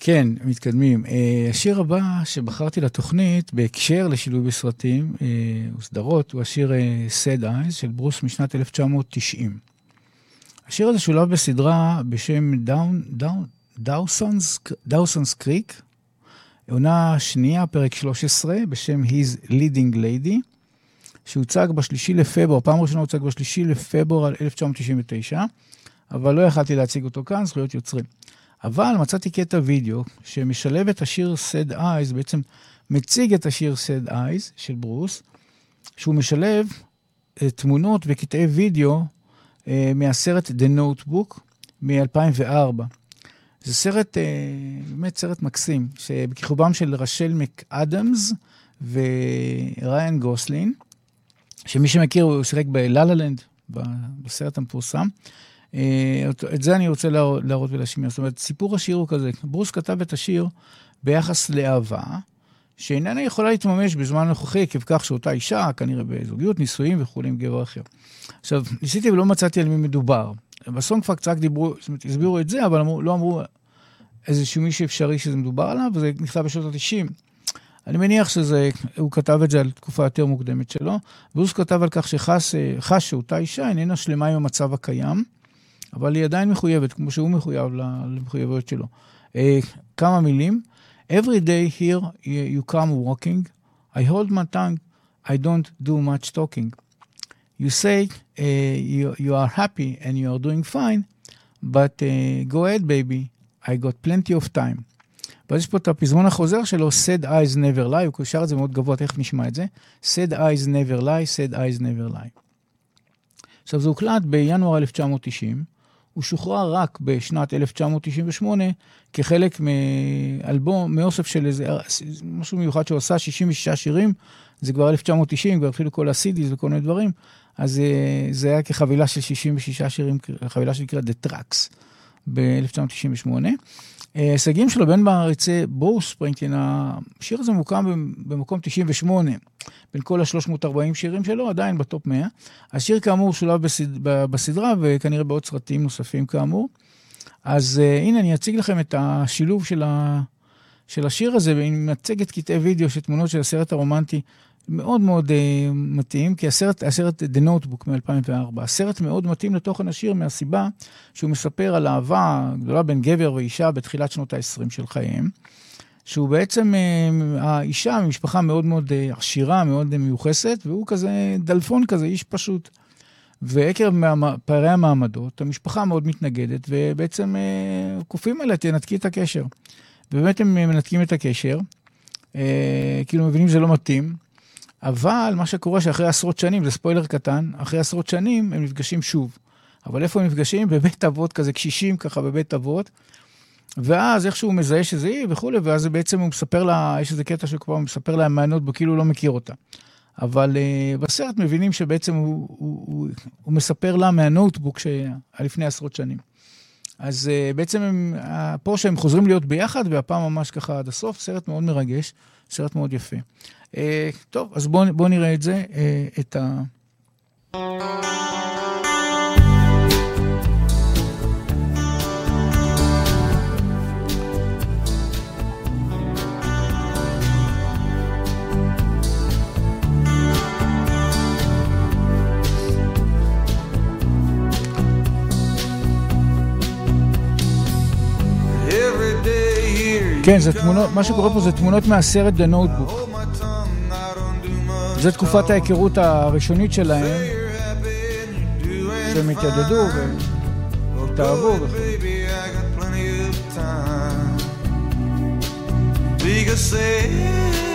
כן, מתקדמים. Uh, השיר הבא שבחרתי לתוכנית, בהקשר לשילוב בסרטים uh, וסדרות, הוא השיר uh, Sad Eyes של ברוס משנת 1990. השיר הזה שולב בסדרה בשם דאוסונס קריק, עונה שנייה, פרק 13, בשם His Leading Lady, שהוצג בשלישי לפברואר, פעם ראשונה הוצג בשלישי לפברואר 1999, אבל לא יכלתי להציג אותו כאן, זכויות יוצרים. אבל מצאתי קטע וידאו שמשלב את השיר Sad Eyes, בעצם מציג את השיר Sad Eyes של ברוס, שהוא משלב uh, תמונות וקטעי וידאו uh, מהסרט The Notebook מ-2004. זה סרט, uh, באמת סרט מקסים, שבכיכובם של רשל מקאדמס וריין גוסלין, שמי שמכיר, הוא שיחק בלה-לה-לנד, בסרט המפורסם. את זה אני רוצה להראות ולהשמיע. זאת אומרת, סיפור השיר הוא כזה, ברוס כתב את השיר ביחס לאהבה, שאיננה יכולה להתממש בזמן הנוכחי, עקב כך שאותה אישה, כנראה בזוגיות, נישואים וכולי עם גבר אחר. עכשיו, ניסיתי ולא מצאתי על מי מדובר. בסונג פאקט רק דיברו, זאת אומרת, הסבירו את זה, אבל אמרו, לא אמרו איזשהו מישהו אפשרי שזה מדובר עליו, וזה נכתב בשנות ה-90. אני מניח שזה, הוא כתב את זה על תקופה יותר מוקדמת שלו, וברוס כתב על כך שחש שאותה אישה איננה שלמה עם המצב הקיים, אבל היא עדיין מחויבת, כמו שהוא מחויב למחויבויות שלו. Uh, כמה מילים. Every day here you come walking, I hold my tongue, I don't do much talking. You say uh, you, you are happy and you are doing fine, but uh, go ahead baby, I got plenty of time. ואז יש פה את הפזמון החוזר שלו, sad eyes never lie, הוא קושר את זה מאוד גבוה, תכף נשמע את זה. sad eyes never lie, sad eyes never lie. עכשיו, זה הוקלט בינואר 1990, הוא שוחרר רק בשנת 1998 כחלק מאלבום, מאוסף של איזה, משהו מיוחד שהוא עשה, 66 שירים, זה כבר 1990, כבר התחילו כל ה-CDs וכל מיני דברים, אז אה, זה היה כחבילה של 66 שירים, חבילה שנקראת The Tracks ב-1998. ההישגים שלו בין מעריצי ברוס ספרינגטין, השיר הזה מוקם במקום 98, בין כל ה-340 שירים שלו, עדיין בטופ 100. השיר כאמור שולב בסד... בסדרה וכנראה בעוד סרטים נוספים כאמור. אז uh, הנה אני אציג לכם את השילוב של, ה... של השיר הזה, ואני מצגת קטעי וידאו של תמונות של הסרט הרומנטי מאוד מאוד uh, מתאים, כי הסרט, הסרט The Notebook מ-2004, הסרט מאוד מתאים לתוכן השיר מהסיבה שהוא מספר על אהבה גדולה בין גבר ואישה בתחילת שנות ה-20 של חייהם. שהוא בעצם, uh, האישה ממשפחה מאוד מאוד uh, עשירה, מאוד uh, מיוחסת, והוא כזה דלפון כזה, איש פשוט. ועקב פערי המעמדות, המשפחה מאוד מתנגדת, ובעצם uh, כופים עליה, תנתקי את הקשר. ובאמת הם מנתקים את הקשר, uh, כאילו מבינים שזה לא מתאים. אבל מה שקורה שאחרי עשרות שנים, זה ספוילר קטן, אחרי עשרות שנים הם נפגשים שוב. אבל איפה הם נפגשים? בבית אבות כזה, קשישים ככה בבית אבות. ואז איכשהו הוא מזהה שזה היא וכולי, ואז בעצם הוא מספר לה, יש איזה קטע שהוא כבר מספר לה מהנות בו, כאילו הוא לא מכיר אותה. אבל uh, בסרט מבינים שבעצם הוא, הוא, הוא, הוא מספר לה מהנוטבוק שהיה לפני עשרות שנים. אז uh, בעצם הם, פה שהם חוזרים להיות ביחד, והפעם ממש ככה עד הסוף, סרט מאוד מרגש, סרט מאוד יפה. Uh, טוב, אז בואו בוא נראה את זה, uh, את ה... כן, זה תמונות, מה שקורה פה זה תמונות מהסרט The Notebook. זה תקופת ההיכרות הראשונית שלהם, שהם התיידדו והתאהבו וכו'. Never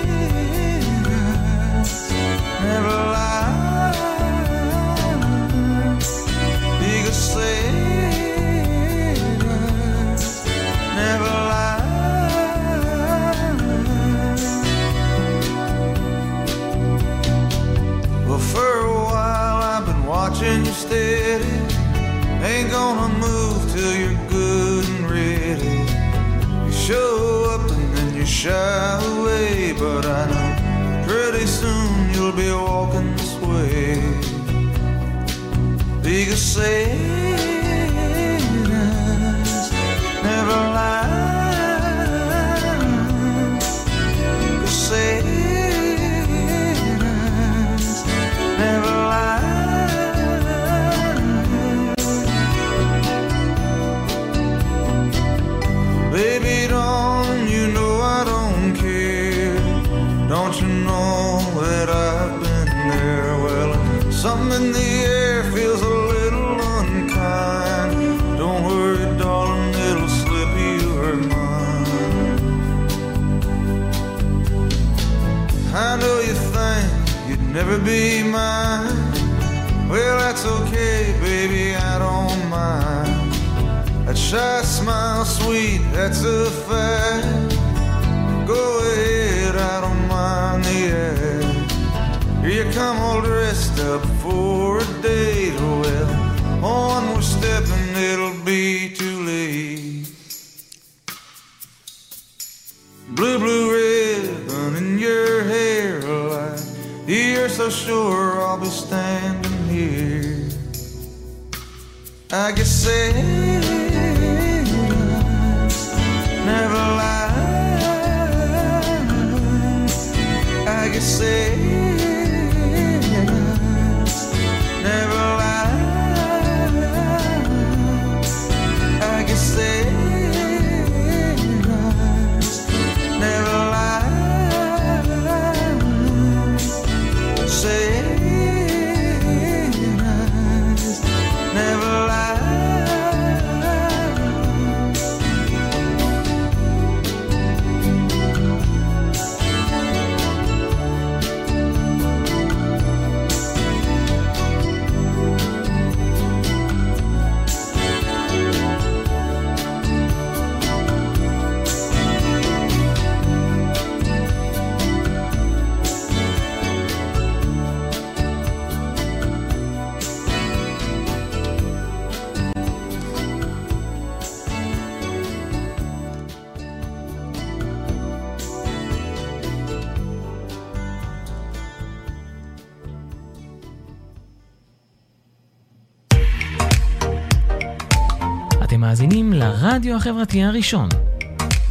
מאזינים לרדיו החברתי הראשון.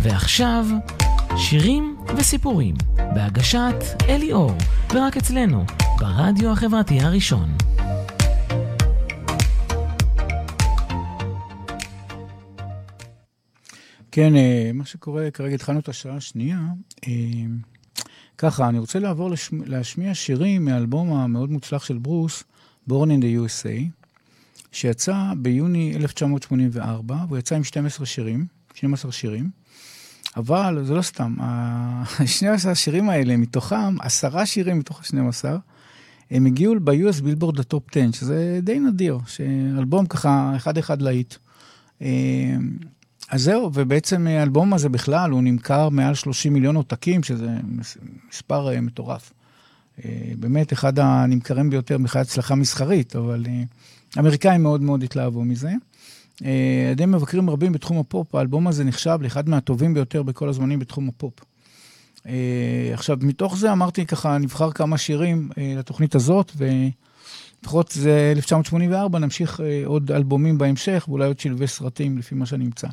ועכשיו, שירים וסיפורים, בהגשת אלי אור, ורק אצלנו, ברדיו החברתי הראשון. כן, אה, מה שקורה, כרגע התחלנו את השעה השנייה. אה, ככה, אני רוצה לעבור. להשמיע שירים מהאלבום המאוד מוצלח של ברוס, Born in the USA, שיצא ביוני 1984, והוא יצא עם 12 שירים, 12 שירים, אבל זה לא סתם, ה-12 השירים האלה, מתוכם, עשרה שירים מתוך ה-12, הם הגיעו ב-US בילבורד לטופ 10, שזה די נדיר, שאלבום ככה אחד-אחד להיט. אה, אז זהו, ובעצם האלבום הזה בכלל, הוא נמכר מעל 30 מיליון עותקים, שזה מספר uh, מטורף. Uh, באמת, אחד הנמכרים ביותר מבחינת הצלחה מסחרית, אבל uh, אמריקאים מאוד מאוד התלהבו מזה. על uh, ידי מבקרים רבים בתחום הפופ, האלבום הזה נחשב לאחד מהטובים ביותר בכל הזמנים בתחום הפופ. Uh, עכשיו, מתוך זה אמרתי ככה, נבחר כמה שירים uh, לתוכנית הזאת, ולפחות זה 1984, נמשיך עוד אלבומים בהמשך, ואולי עוד שלבי סרטים, לפי מה שנמצא.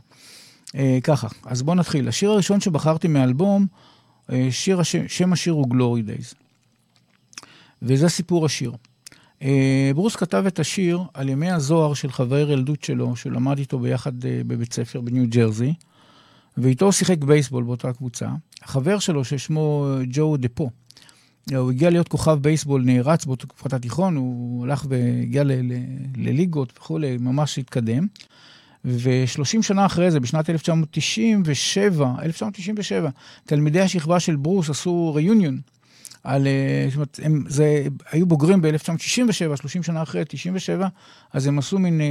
Uh, ככה, אז בואו נתחיל. השיר הראשון שבחרתי מהאלבום, uh, שיר השם, שם השיר הוא Glory Days. וזה סיפור השיר. Uh, ברוס כתב את השיר על ימי הזוהר של חבר ילדות שלו, שלמד איתו ביחד uh, בבית ספר בניו ג'רזי, ואיתו שיחק בייסבול באותה קבוצה. החבר שלו, ששמו ג'ו דפו, הוא הגיע להיות כוכב בייסבול נערץ באותה תקופת התיכון, הוא הלך והגיע לליגות וכולי, ממש התקדם. ו-30 שנה אחרי זה, בשנת 1997, 1997, תלמידי השכבה של ברוס עשו ריוניון. על, זאת אומרת, הם זה, היו בוגרים ב-1967, 30 שנה אחרי, 97, אז הם עשו מין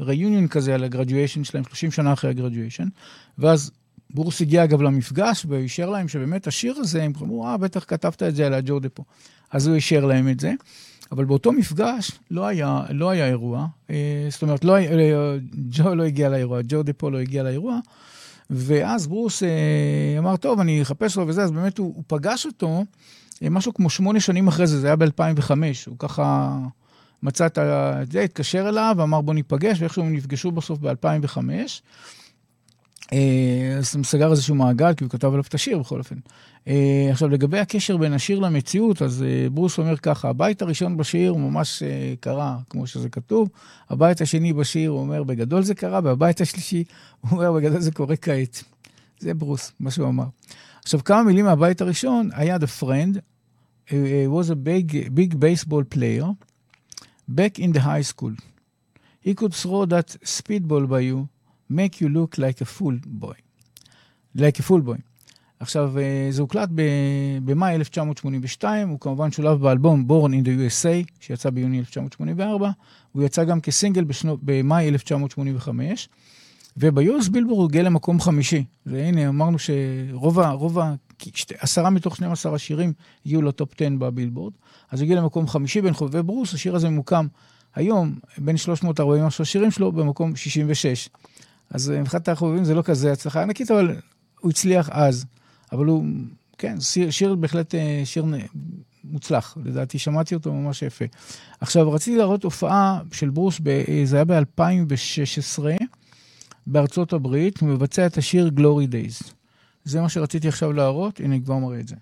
ריוניון כזה על הגרדואשן שלהם, 30 שנה אחרי הגרדואשן, ואז בורס הגיע אגב למפגש ואישר להם שבאמת השיר הזה, הם אמרו, אה, בטח כתבת את זה על הג'ו דפו. אז הוא אישר להם את זה. אבל באותו מפגש לא היה, לא היה אירוע, זאת אומרת, לא, ג'ו לא הגיע לאירוע, ג'ו דפו לא הגיע לאירוע, ואז ברוס אמר, טוב, אני אחפש לו וזה, אז באמת הוא, הוא פגש אותו משהו כמו שמונה שנים אחרי זה, זה היה ב-2005, הוא ככה מצא את זה, התקשר אליו ואמר בוא ניפגש, ואיכשהו הם נפגשו בסוף ב-2005. אז הוא סגר איזשהו מעגל, כי הוא כתב עליו את השיר בכל אופן. עכשיו, לגבי הקשר בין השיר למציאות, אז ברוס אומר ככה, הבית הראשון בשיר ממש קרה, כמו שזה כתוב, הבית השני בשיר הוא אומר, בגדול זה קרה, והבית השלישי הוא אומר, בגדול זה קורה כעת. זה ברוס, מה שהוא אמר. עכשיו, כמה מילים מהבית הראשון, היה The Friend, uh, was a big, big baseball player, back in the high school. He could throw that speedball by you, make you look like a fool boy. like a fool boy. עכשיו, זה הוקלט במאי 1982, הוא כמובן שולב באלבום Born in the USA, שיצא ביוני 1984, הוא יצא גם כסינגל בשנו, במאי 1985, וביוס בילבור הוא הגיע למקום חמישי. והנה, אמרנו שרוב ה... רוב ה... עשרה מתוך 12 השירים הגיעו לטופ 10 בבילבורד, אז הגיע למקום חמישי בין חובבי ברוס, השיר הזה ממוקם היום, בין 340 השירים שלו, במקום 66. אז מבחינת החובבים זה לא כזה הצלחה ענקית, אבל הוא הצליח אז. אבל הוא, כן, שיר, שיר בהחלט שיר מוצלח, לדעתי שמעתי אותו ממש יפה. עכשיו, רציתי להראות הופעה של ברוס, ב, זה היה ב-2016, בארצות הברית, מבצע את השיר Glory Days. זה מה שרציתי עכשיו להראות, הנה כבר מראה את זה.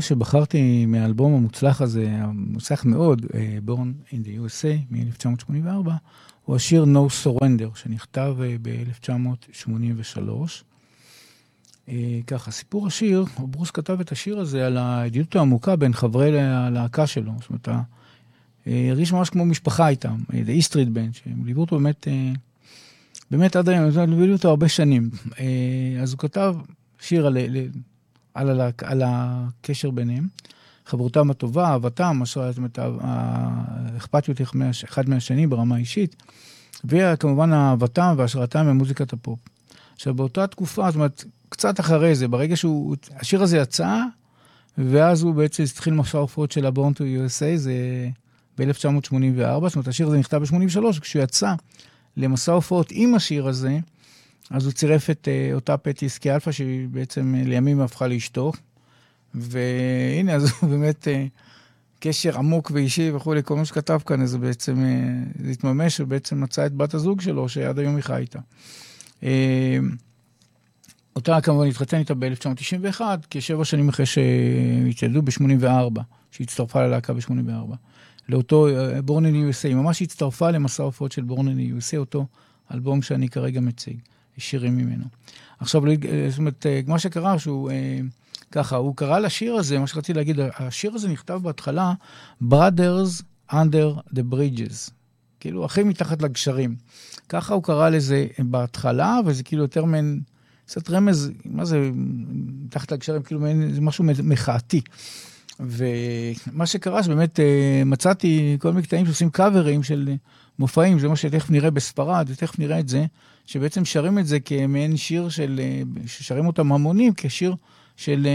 שבחרתי מהאלבום המוצלח הזה, המוצלח מאוד, אה, Born in the USA מ-1984, הוא השיר No Surrender, שנכתב אה, ב-1983. ככה, סיפור השיר, ברוס כתב את השיר הזה על הידידות העמוקה בין חברי הלהקה שלו. זאת אומרת, הרגיש ממש כמו משפחה איתם, The East Street Band, שהם ליוו אותו באמת, באמת עד היום, הם ליוו אותו הרבה שנים. אז הוא כתב שיר על, על, על, על הקשר ביניהם, חברותם הטובה, אהבתם, זאת אומרת, האכפתיות אחד מהשני ברמה אישית, וכמובן אהבתם והשראתם ממוזיקת הפופ. עכשיו, באותה תקופה, זאת אומרת, קצת אחרי זה, ברגע שהוא, השיר הזה יצא, ואז הוא בעצם התחיל מסע ההופעות של ה-Born to USA, זה ב-1984, זאת אומרת, השיר הזה נכתב ב-83, כשהוא יצא למסע הופעות עם השיר הזה, אז הוא צירף את אה, אותה פטי סקיאלפה, שהיא בעצם אה, לימים הפכה לאשתו. והנה, אז הוא באמת אה, קשר עמוק ואישי וכולי, כל מה שכתב כאן, זה בעצם, אה, התממש, ובעצם מצא את בת הזוג שלו, שעד היום היא חי איתה. אה, אותה כמובן התחתן איתה ב-1991, כשבע שנים אחרי שהתיידדו ב-84, שהצטרפה ללהקה ב-84. לאותו בורן אין USA, ממש הצטרפה למסע ההופעות של בורן אין USA, אותו אלבום שאני כרגע מציג. שירים ממנו. עכשיו, זאת אומרת, מה שקרה שהוא, ככה, הוא קרא לשיר הזה, מה שרציתי להגיד, השיר הזה נכתב בהתחלה, Brothers Under the Bridges, כאילו, אחים מתחת לגשרים. ככה הוא קרא לזה בהתחלה, וזה כאילו יותר מעין, קצת רמז, מה זה מתחת לגשרים, כאילו מעין, זה משהו מחאתי. ומה שקרה, שבאמת מצאתי כל מיני קטעים שעושים קאברים של מופעים, זה מה שתכף נראה בספרד, ותכף נראה את זה, שבעצם שרים את זה כמעין שיר של, ששרים אותם המונים כשיר של,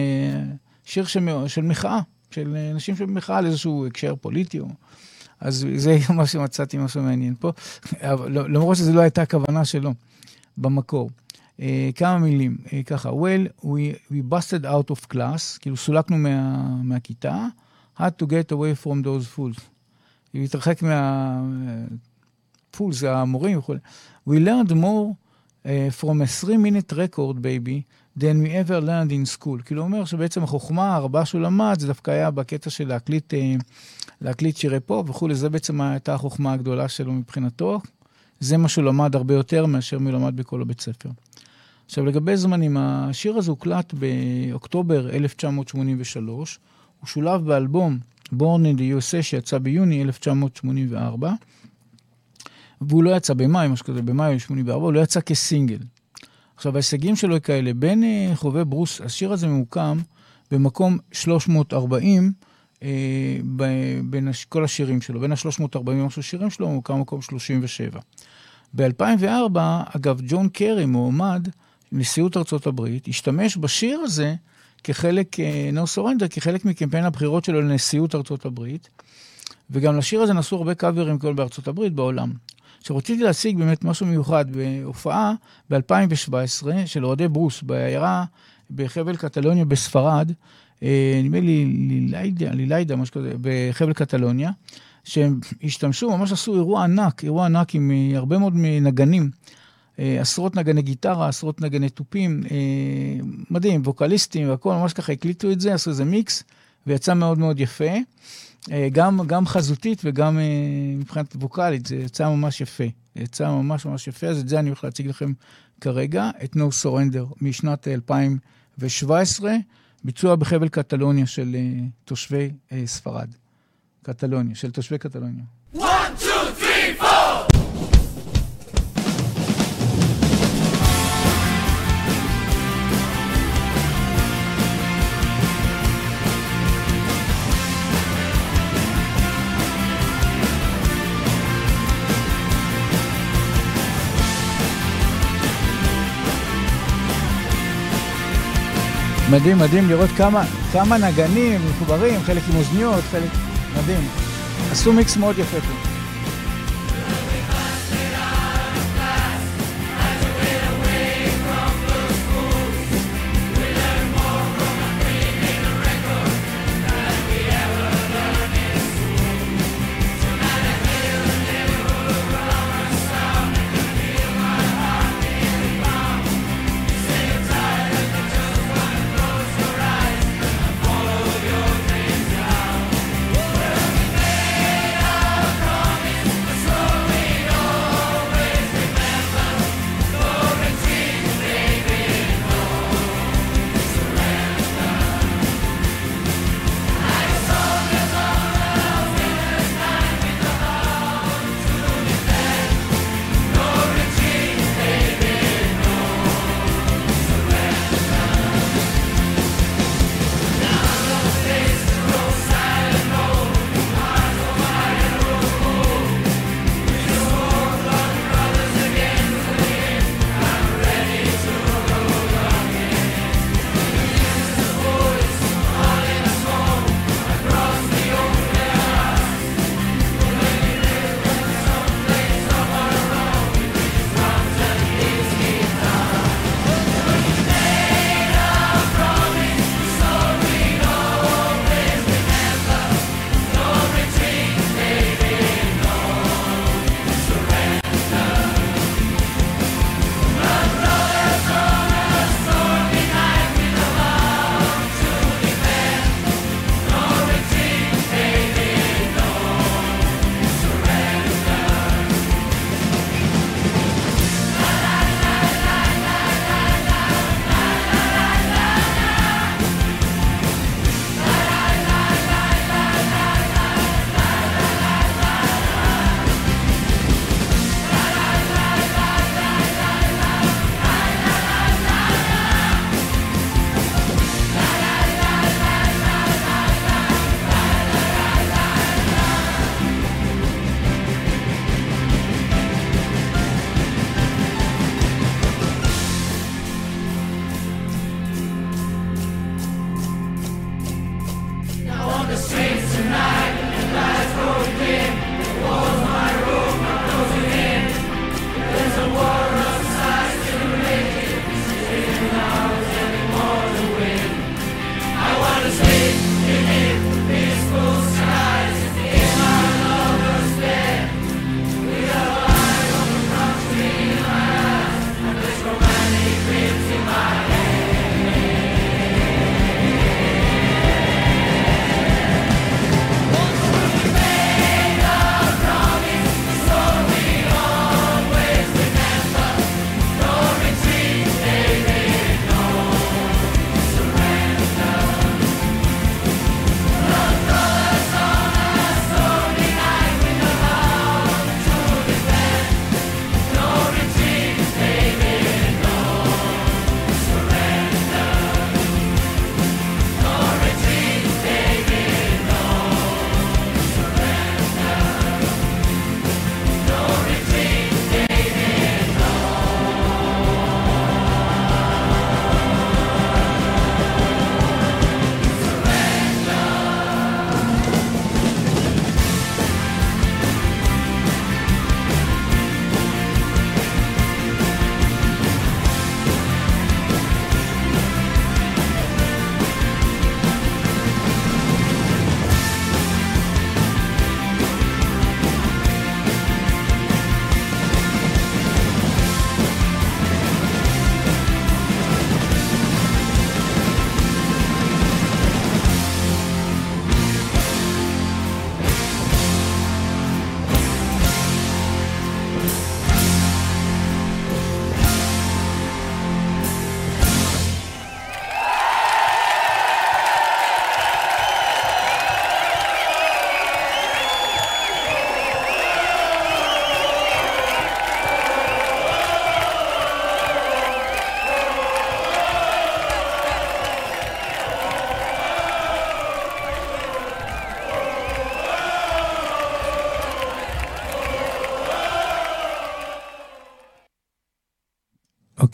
שיר של, של מחאה, של אנשים של מחאה על איזשהו הקשר פוליטי. אז זה מה שמצאתי, משהו מעניין פה, למרות שזו לא הייתה הכוונה שלו במקור. Uh, כמה מילים, uh, ככה, well, we, we busted out of class, כאילו סולקנו מה, מהכיתה, had to get away from those fools. להתרחק מה... fools, זה המורים וכו'. We learned more uh, from a three minute record, baby, than we ever learned in school. כאילו הוא אומר שבעצם החוכמה הרבה שהוא למד, זה דווקא היה בקטע של להקליט, אה, להקליט שירי פופ וכולי, זה בעצם הייתה החוכמה הגדולה שלו מבחינתו. זה מה שהוא למד הרבה יותר מאשר מי למד בכל הבית ספר. עכשיו, לגבי זמנים, השיר הזה הוקלט באוקטובר 1983, הוא שולב באלבום Born in the USA שיצא ביוני 1984, והוא לא יצא במאי, משהו כזה, במאי 84, הוא לא יצא כסינגל. עכשיו, ההישגים שלו כאלה, בין uh, חובבי ברוס, השיר הזה ממוקם במקום 340 uh, ב, בין הש, כל השירים שלו, בין ה-340 ומשהו שירים שלו, הוא ממוקם במקום 37. ב-2004, אגב, ג'ון קרי, מועמד נשיאות ארצות הברית, השתמש בשיר הזה כחלק, נו סורנדר, כחלק מקמפיין הבחירות שלו לנשיאות ארצות הברית, וגם לשיר הזה נעשו הרבה קאברים כל בארצות הברית, בעולם. שרציתי להשיג באמת משהו מיוחד בהופעה ב-2017 של אוהדי ברוס בעיירה בחבל קטלוניה בספרד, נדמה לי ליליידה, ליליידה, משהו כזה, בחבל קטלוניה, שהם השתמשו, ממש עשו אירוע ענק, אירוע ענק עם הרבה מאוד נגנים. עשרות נגני גיטרה, עשרות נגני תופים, מדהים, ווקליסטים והכל, ממש ככה הקליטו את זה, עשו איזה מיקס, ויצא מאוד מאוד יפה. גם, גם חזותית וגם מבחינת ווקאלית, זה יצא ממש יפה. זה יצא ממש ממש יפה, אז את זה אני הולך להציג לכם כרגע, את No Surrender משנת 2017, ביצוע בחבל קטלוניה של תושבי ספרד. קטלוניה, של תושבי קטלוניה. מדהים, מדהים לראות כמה, כמה נגנים מחוברים, חלק עם אוזניות, חלק... מדהים. עשו מיקס מאוד יפה פה.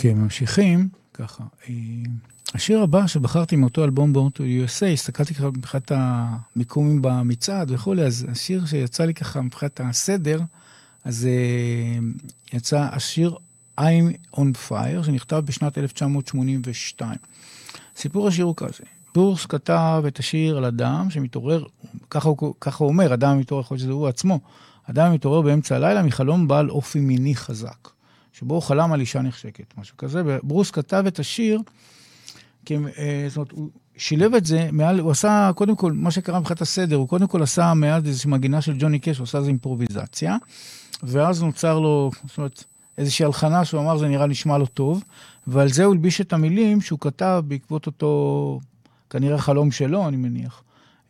אוקיי, ממשיכים. ככה. אה, השיר הבא שבחרתי מאותו אלבום בורn to USA, הסתכלתי ככה מבחינת המיקומים במצעד וכולי, אז השיר שיצא לי ככה מבחינת הסדר, אז אה, יצא השיר I'm on Fire, שנכתב בשנת 1982. סיפור השיר הוא כזה, בורס כתב את השיר על אדם שמתעורר, ככה הוא, ככה הוא אומר, אדם מתעורר, יכול להיות שזה הוא עצמו, אדם מתעורר באמצע הלילה מחלום בעל אופי מיני חזק, שבו הוא חלם על אישה נחשקת, משהו כזה, וברוס כתב את השיר, כי, אה, זאת אומרת, הוא שילב את זה מעל, הוא עשה, קודם כל, מה שקרה מבחינת הסדר, הוא קודם כל עשה מעל איזושהי מגינה של ג'וני קש, הוא עשה איזו אימפרוביזציה, ואז נוצר לו, זאת אומרת, איזושהי הלחנה שהוא אמר, זה נראה נשמע לו טוב, ועל זה הוא הלביש את המילים שהוא כתב בעקבות אותו, כנראה חלום שלו, אני מניח,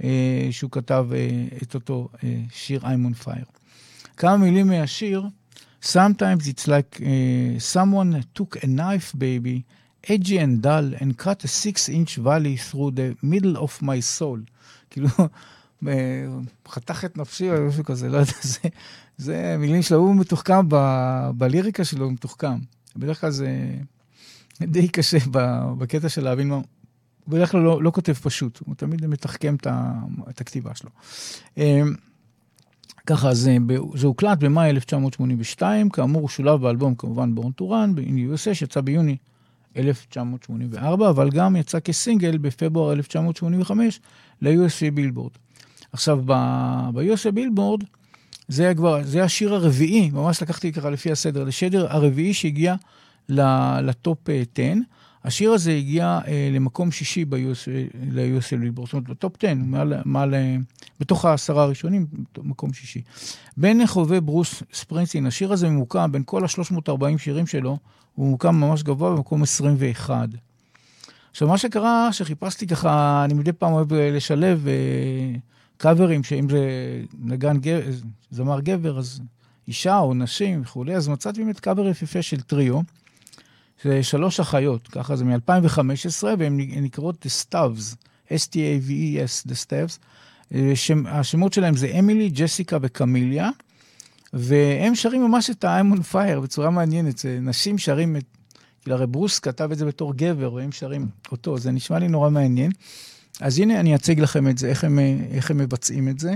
אה, שהוא כתב אה, את אותו שיר I'm on fire. כמה מילים מהשיר, Sometimes it's like uh, someone took a knife, baby, edgy and dull, and cut a six-inch valley through the middle of my soul. כאילו, אה, חתך את נפשי או משהו כזה, לא יודע, זה, זה מילים שלו, הוא מתוחכם ב, בליריקה שלו, הוא מתוחכם. בדרך כלל זה די קשה בקטע של להבין מה... הוא בדרך כלל לא, לא כותב פשוט, הוא תמיד מתחכם את, את הכתיבה שלו. אה, ככה, זה, זה הוקלט במאי 1982, כאמור, הוא שולב באלבום כמובן Born to Run, ב-in USA, שיצא ביוני 1984, אבל גם יצא כסינגל בפברואר 1985 ל-USA בילבורד. עכשיו, ב-USA בילבורד, זה כבר, זה השיר הרביעי, ממש לקחתי ככה לפי הסדר, לשיר הרביעי שהגיע לטופ 10. השיר הזה הגיע אה, למקום שישי ל-US בילבורד, זאת אומרת, בטופ 10, מעל, מעל, אה, בתוך העשרה הראשונים, מקום שישי. בין חובבי ברוס ספרינגסטין, השיר הזה ממוקם בין כל ה-340 שירים שלו, הוא ממוקם ממש גבוה במקום 21. עכשיו, מה שקרה, שחיפשתי ככה, אני מדי פעם אוהב לשלב אה, קאברים, שאם זה נגן גבר, זמר גבר, אז אישה או נשים וכולי, אז מצאתי באמת קאבר יפיפה של טריו. זה שלוש אחיות, ככה זה מ-2015, והן נקראות The Stavs, S-T-A-V-E-S, The Stavs. השמות שלהם זה אמילי, ג'סיקה וקמיליה, והם שרים ממש את ה-I'm on fire בצורה מעניינת. זה נשים שרים את... כאילו, הרי ברוס כתב את זה בתור גבר, והם שרים אותו, זה נשמע לי נורא מעניין. אז הנה אני אציג לכם את זה, איך הם, איך הם מבצעים את זה.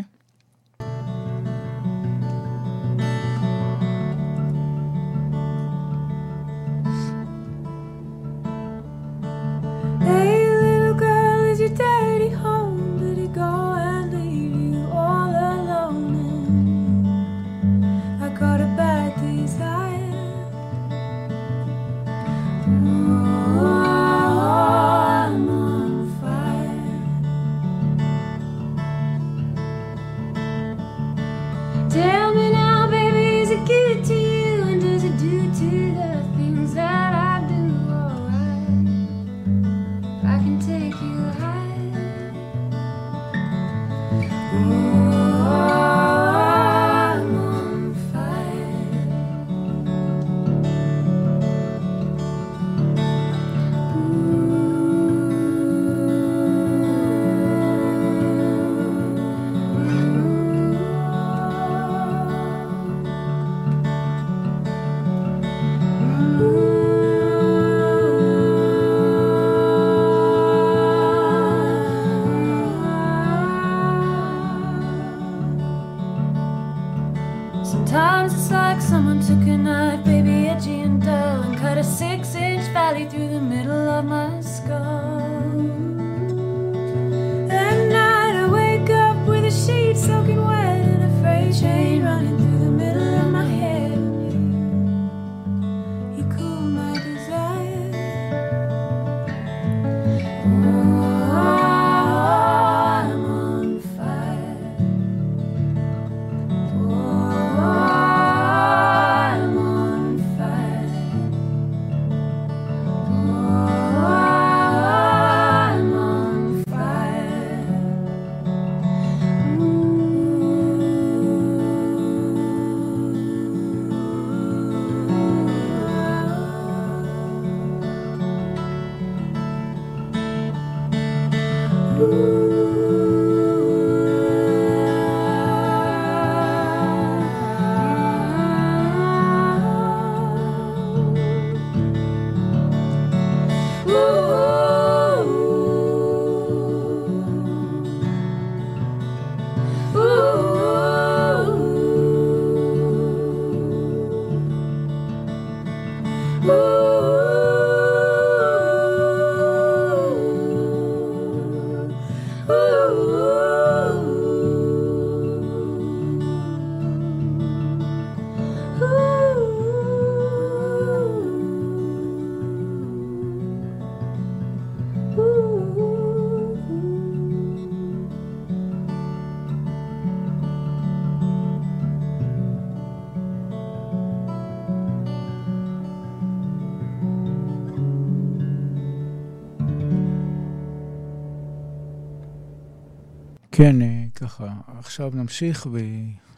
כן, אה, ככה, עכשיו נמשיך,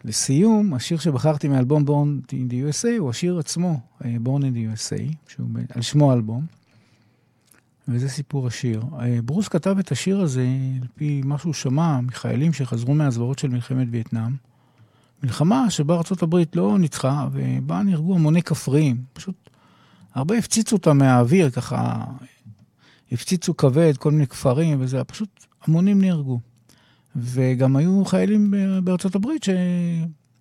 ולסיום, השיר שבחרתי מאלבום Born in the USA הוא השיר עצמו, אה, Born in the USA, שהוא ב- על שמו האלבום, וזה סיפור השיר. אה, ברוס כתב את השיר הזה על פי מה שהוא שמע מחיילים שחזרו מהזוועות של מלחמת וייטנאם. מלחמה שבה ארה"ב לא ניצחה, ובה נהרגו המוני כפריים. פשוט הרבה הפציצו אותם מהאוויר, ככה הפציצו כבד, כל מיני כפרים, וזה פשוט, המונים נהרגו. וגם היו חיילים בארצות הברית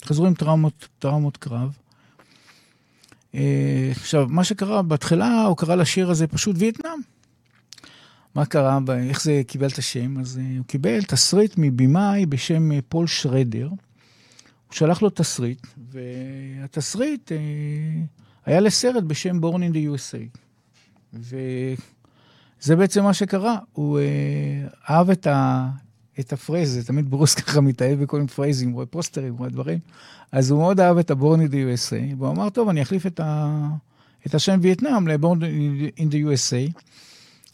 שחזרו עם טראומות, טראומות קרב. אה, עכשיו, מה שקרה בתחילה, הוא קרא לשיר הזה פשוט וייטנאם. מה קרה, איך זה קיבל את השם? אז אה, הוא קיבל תסריט מבמאי בשם אה, פול שרדר. הוא שלח לו תסריט, והתסריט היה לסרט בשם Born in the USA. וזה בעצם מה שקרה, הוא אה, אהב את, ה, את ה phrase, זה תמיד ברוס ככה מתאהב בכל מיני פרייזים, רואה פוסטרים, רואה דברים, אז הוא מאוד אהב את ה-Born in the USA, והוא אמר, טוב, אני אחליף את, ה, את השם וייטנאם ל-Born in the USA,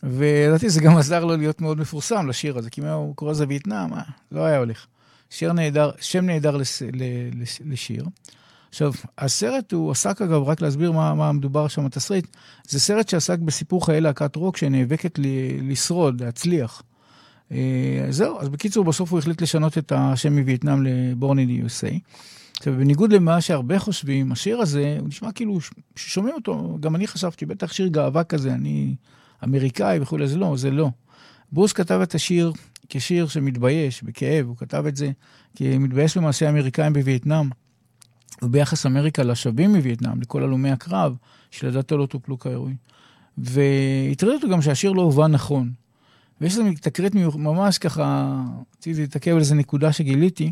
ולדעתי זה גם עזר לו להיות מאוד מפורסם לשיר הזה, כי אם הוא קורא לזה וייטנאם, אה, לא היה הולך. שיר נהדר, שם נהדר לס, ל, לש, לשיר. עכשיו, הסרט הוא עסק אגב, רק להסביר מה, מה מדובר שם בתסריט, זה סרט שעסק בסיפור חיי להקת רוק שנאבקת ל, לשרוד, להצליח. אה, זהו, אז בקיצור, בסוף הוא החליט לשנות את השם מווייטנאם ל-Born in the USA. עכשיו, בניגוד למה שהרבה חושבים, השיר הזה, הוא נשמע כאילו, ששומעים אותו, גם אני חשבתי, בטח שיר גאווה כזה, אני אמריקאי וכולי, זה לא, זה לא. ברוס כתב את השיר כשיר שמתבייש, בכאב, הוא כתב את זה כי מתבייש במעשי האמריקאים בווייטנאם, וביחס אמריקה לשבים מווייטנאם, לכל הלומי הקרב, שלדעתו לא טופלו כראוי. והטריד אותו גם שהשיר לא הובן נכון. ויש לזה תקרית ממש ככה, רציתי להתעכב על איזה נקודה שגיליתי.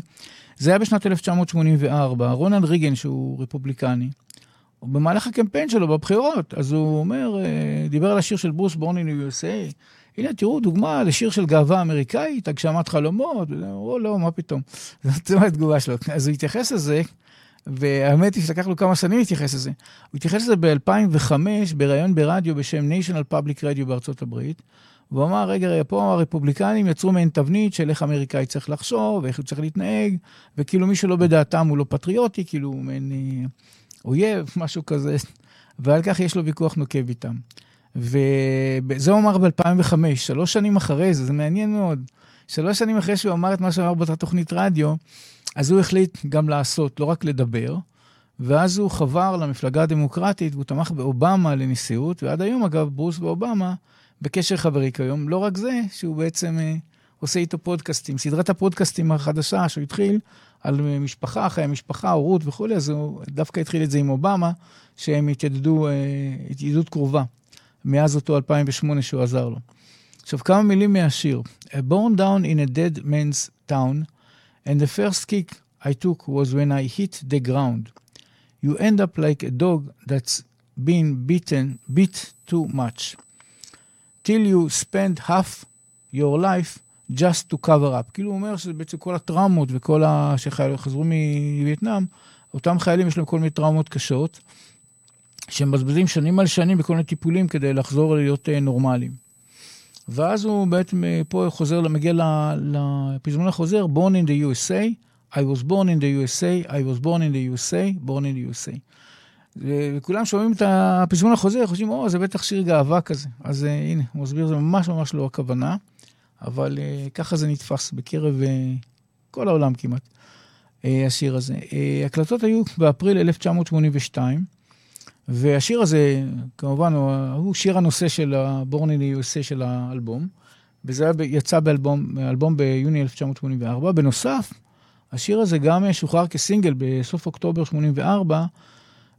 זה היה בשנת 1984, רונלד ריגן, שהוא רפובליקני, במהלך הקמפיין שלו בבחירות, אז הוא אומר, אה, דיבר על השיר של ברוס בורנין USA, הנה תראו דוגמה לשיר של גאווה אמריקאית, הגשמת חלומות, או לא, מה פתאום. זאת התגובה שלו. אז הוא התייחס לזה, והאמת היא שלקח לו כמה שנים להתייחס לזה. הוא התייחס לזה ב-2005 בריאיון ברדיו בשם National Public Radio בארצות הברית. והוא אמר, רגע, רגע, פה הרפובליקנים יצרו מעין תבנית של איך אמריקאי צריך לחשוב, ואיך הוא צריך להתנהג, וכאילו מי שלא בדעתם הוא לא פטריוטי, כאילו הוא מעין אה, אויב, משהו כזה, ועל כך יש לו ויכוח נוקב איתם. וזה הוא אמר ב-2005, שלוש שנים אחרי זה, זה מעניין מאוד. שלוש שנים אחרי שהוא אמר את מה שאמר באותה תוכנית רדיו, אז הוא החליט גם לעשות, לא רק לדבר, ואז הוא חבר למפלגה הדמוקרטית, והוא תמך באובמה לנשיאות, ועד היום, אגב, ברוס ואובמה בקשר חברי כיום. לא רק זה, שהוא בעצם אה, עושה איתו פודקאסטים. סדרת הפודקאסטים החדשה שהוא התחיל על אה, משפחה, חיי משפחה, הורות וכולי, אז הוא דווקא התחיל את זה עם אובמה, שהם התיידדו, אה, התיידדות קרובה, מאז אותו 2008 שהוא עזר לו. עכשיו, כמה מילים מהשיר. Born down in a dead man's town, and the first kick I took was when I hit the ground. You end up like a dog that's been beaten, beat too much. Till you spend half your life just to cover up. כאילו הוא אומר שזה בעצם כל הטראומות וכל ה... שחזרו מווייטנאם, אותם חיילים יש להם כל מיני טראומות קשות, שהם מבזבזים שנים על שנים בכל מיני טיפולים כדי לחזור להיות נורמליים. ואז הוא בעצם פה חוזר, מגיע לפזמון החוזר, born in the USA, I was born in the USA, I was born in the USA, born in the USA. וכולם שומעים את הפזמון החוזר, חושבים, או, זה בטח שיר גאווה כזה. אז uh, הנה, הוא מסביר, זה ממש ממש לא הכוונה, אבל uh, ככה זה נתפס בקרב uh, כל העולם כמעט, אה, השיר הזה. אה, הקלטות היו באפריל 1982, והשיר הזה, כמובן, הוא, הוא שיר הנושא של ה-Born in the USA של האלבום, וזה היה יצא באלבום אלבום ביוני 1984. בנוסף, השיר הזה גם שוחרר כסינגל בסוף אוקטובר 84,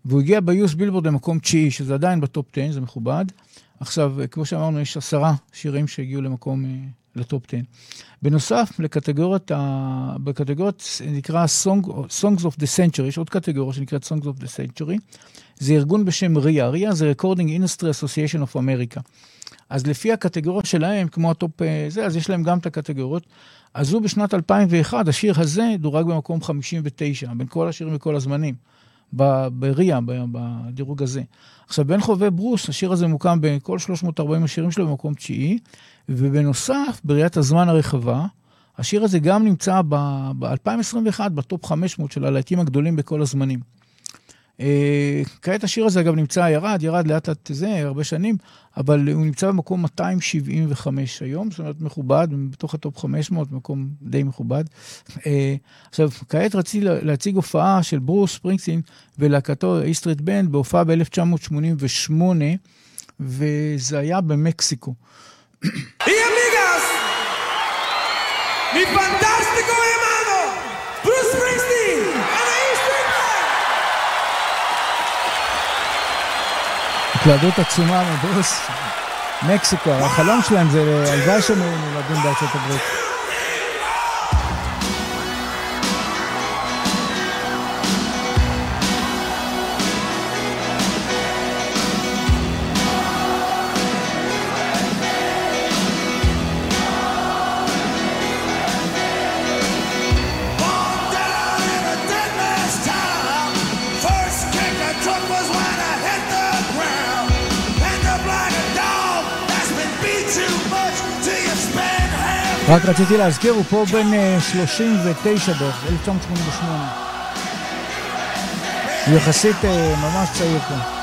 והוא הגיע ב-US בילבורד למקום תשיעי, שזה עדיין בטופ 10, זה מכובד. עכשיו, כמו שאמרנו, יש עשרה שירים שהגיעו למקום, אה, לטופ 10. בנוסף, לקטגוריית, ה... בקטגוריית נקרא Song, Songs of the Century, יש עוד קטגוריה שנקראת Songs of the Century. זה ארגון בשם RIA, RIA זה Recording Industry Association of America. אז לפי הקטגוריה שלהם, כמו הטופ אה, זה, אז יש להם גם את הקטגוריות. אז הוא בשנת 2001, השיר הזה דורג במקום 59, בין כל השירים וכל הזמנים. ב-RIA, בדירוג הזה. עכשיו, בין חובבי ברוס, השיר הזה מוקם בכל 340 השירים שלו במקום תשיעי, ובנוסף, בראיית הזמן הרחבה, השיר הזה גם נמצא ב-2021 בטופ 500 של הלהיטים הגדולים בכל הזמנים. אה, כעת השיר הזה אגב נמצא, ירד, ירד לאט לאט זה, הרבה שנים, אבל הוא נמצא במקום 275 היום, זאת אומרת מכובד, בתוך הטופ 500, מקום די מכובד. אה, עכשיו, כעת רציתי לה- להציג הופעה של ברוס ספרינגסטין ולהקתו E Street Band בהופעה ב-1988, וזה היה במקסיקו. Y amigas, mi fantástico hermano, Bruce Springsteen, and the E Street התלהדות עצומה מברוס, מקסיקו, החלום שלהם זה, הלוואי שהם היו נולדים בארצות הברית. רק רציתי להזכיר, הוא פה אה, 39 בערך, 1988. הוא יחסית אה, ממש צעיר פה.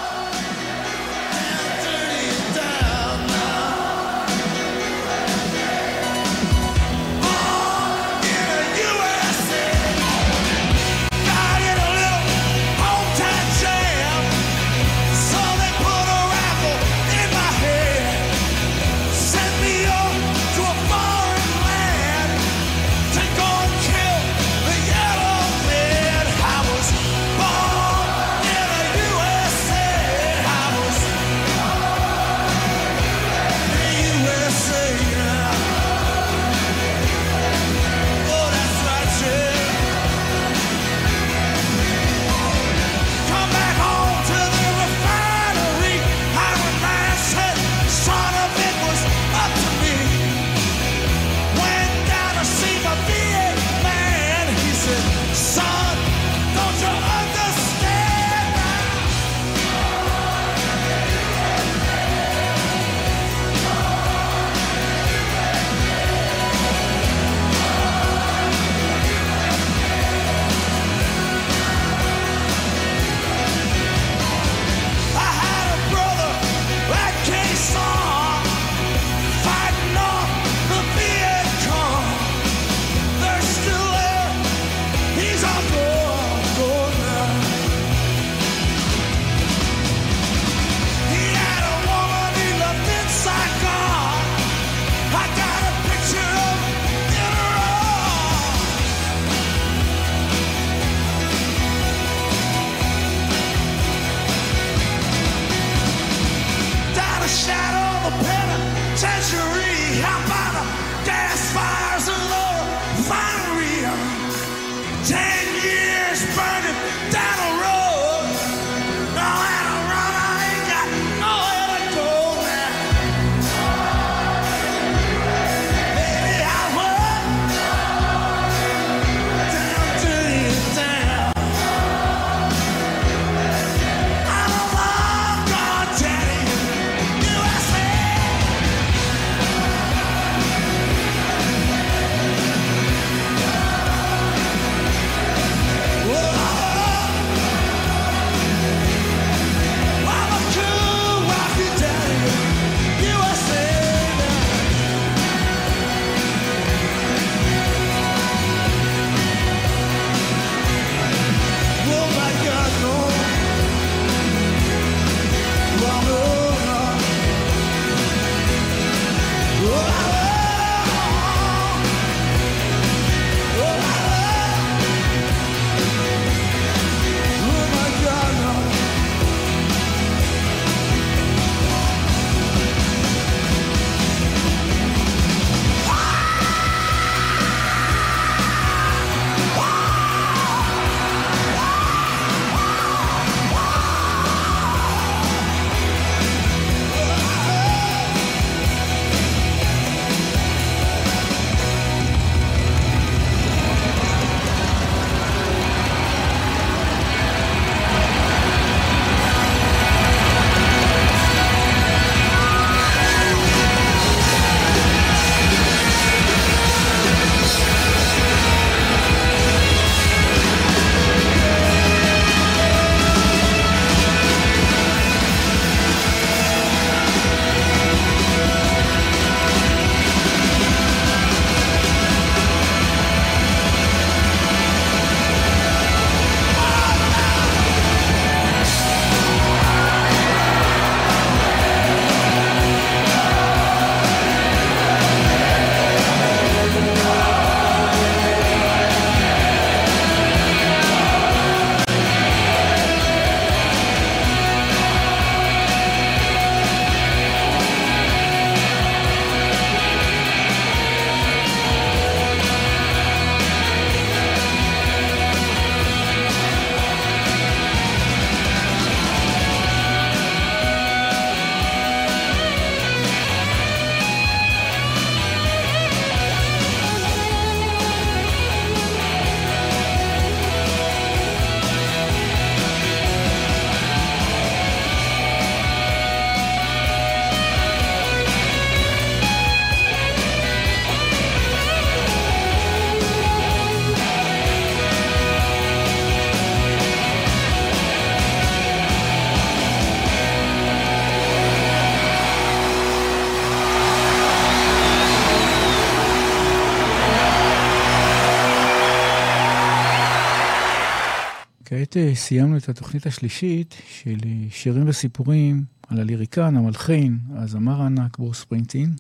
כעת אה, סיימנו את התוכנית השלישית של אה, שירים וסיפורים על הליריקן, המלחין, הזמר הענק ברוס פרינטין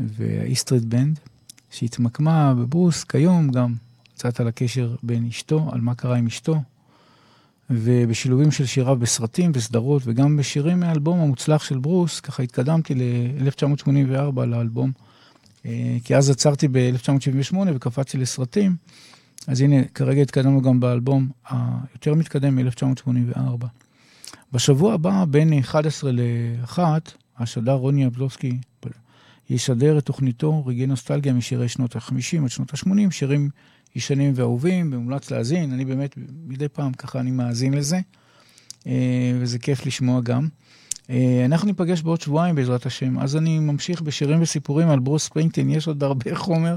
והאיסטריט בנד, שהתמקמה בברוס כיום גם קצת על הקשר בין אשתו, על מה קרה עם אשתו, ובשילובים של שיריו בסרטים, בסדרות, וגם בשירים מהאלבום המוצלח של ברוס, ככה התקדמתי ל-1984 לאלבום, אה, כי אז עצרתי ב-1978 וקפצתי לסרטים, אז הנה, כרגע התקדמנו גם באלבום היותר מתקדם מ-1984. בשבוע הבא, בין 11 ל-1, השדר רוני אבלובסקי ישדר את תוכניתו רגעי נוסטלגיה משירי שנות ה-50 עד שנות ה-80, שירים ישנים ואהובים, ומומלץ להאזין. אני באמת, מדי פעם ככה אני מאזין לזה, אה, וזה כיף לשמוע גם. אה, אנחנו ניפגש בעוד שבועיים בעזרת השם, אז אני ממשיך בשירים וסיפורים על ברוס ספרינגטין, יש עוד הרבה חומר.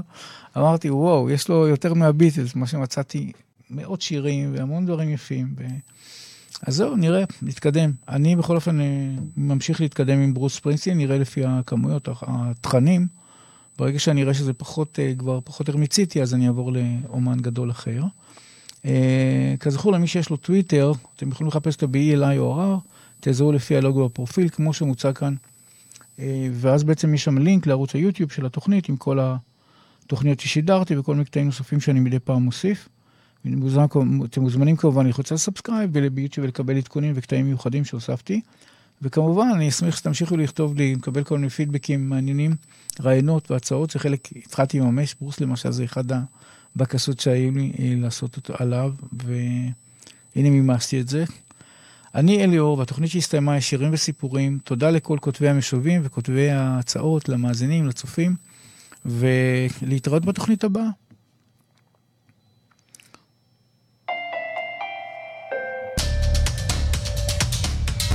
אמרתי, וואו, יש לו יותר מהביטלס, מה שמצאתי, מאות שירים והמון דברים יפים. ו... אז זהו, נראה, נתקדם. אני בכל אופן אה, ממשיך להתקדם עם ברוס ספרינגטין, נראה לפי הכמויות, התכנים. ברגע שאני אראה שזה פחות, אה, כבר פחות הרמיציתי, אז אני אעבור לאומן גדול אחר. כזכור למי שיש לו טוויטר, אתם יכולים לחפש אותו ב-ELI או RR, תעזרו לפי הלוגו בפרופיל, כמו שמוצע כאן. אה, ואז בעצם יש שם לינק לערוץ היוטיוב של התוכנית עם כל התוכניות ששידרתי וכל מיני קטעים נוספים שאני מדי פעם מוסיף. אתם מוזמנים כמובן ללחוץ על subscribe וביוטיוב ולקבל עדכונים וקטעים מיוחדים שהוספתי. וכמובן, אני אשמח שתמשיכו לכתוב לי, לקבל כל מיני פידבקים מעניינים, רעיונות והצעות, שחלק התחלתי לממש, ברוס למשל זה אחד הבקשות שהיו לי אה, לעשות אותו עליו, והנה מימשתי את זה. אני אליאור, והתוכנית שהסתיימה היא שירים וסיפורים. תודה לכל כותבי המשובים וכותבי ההצעות, למאזינים, לצופים, ולהתראות בתוכנית הבאה.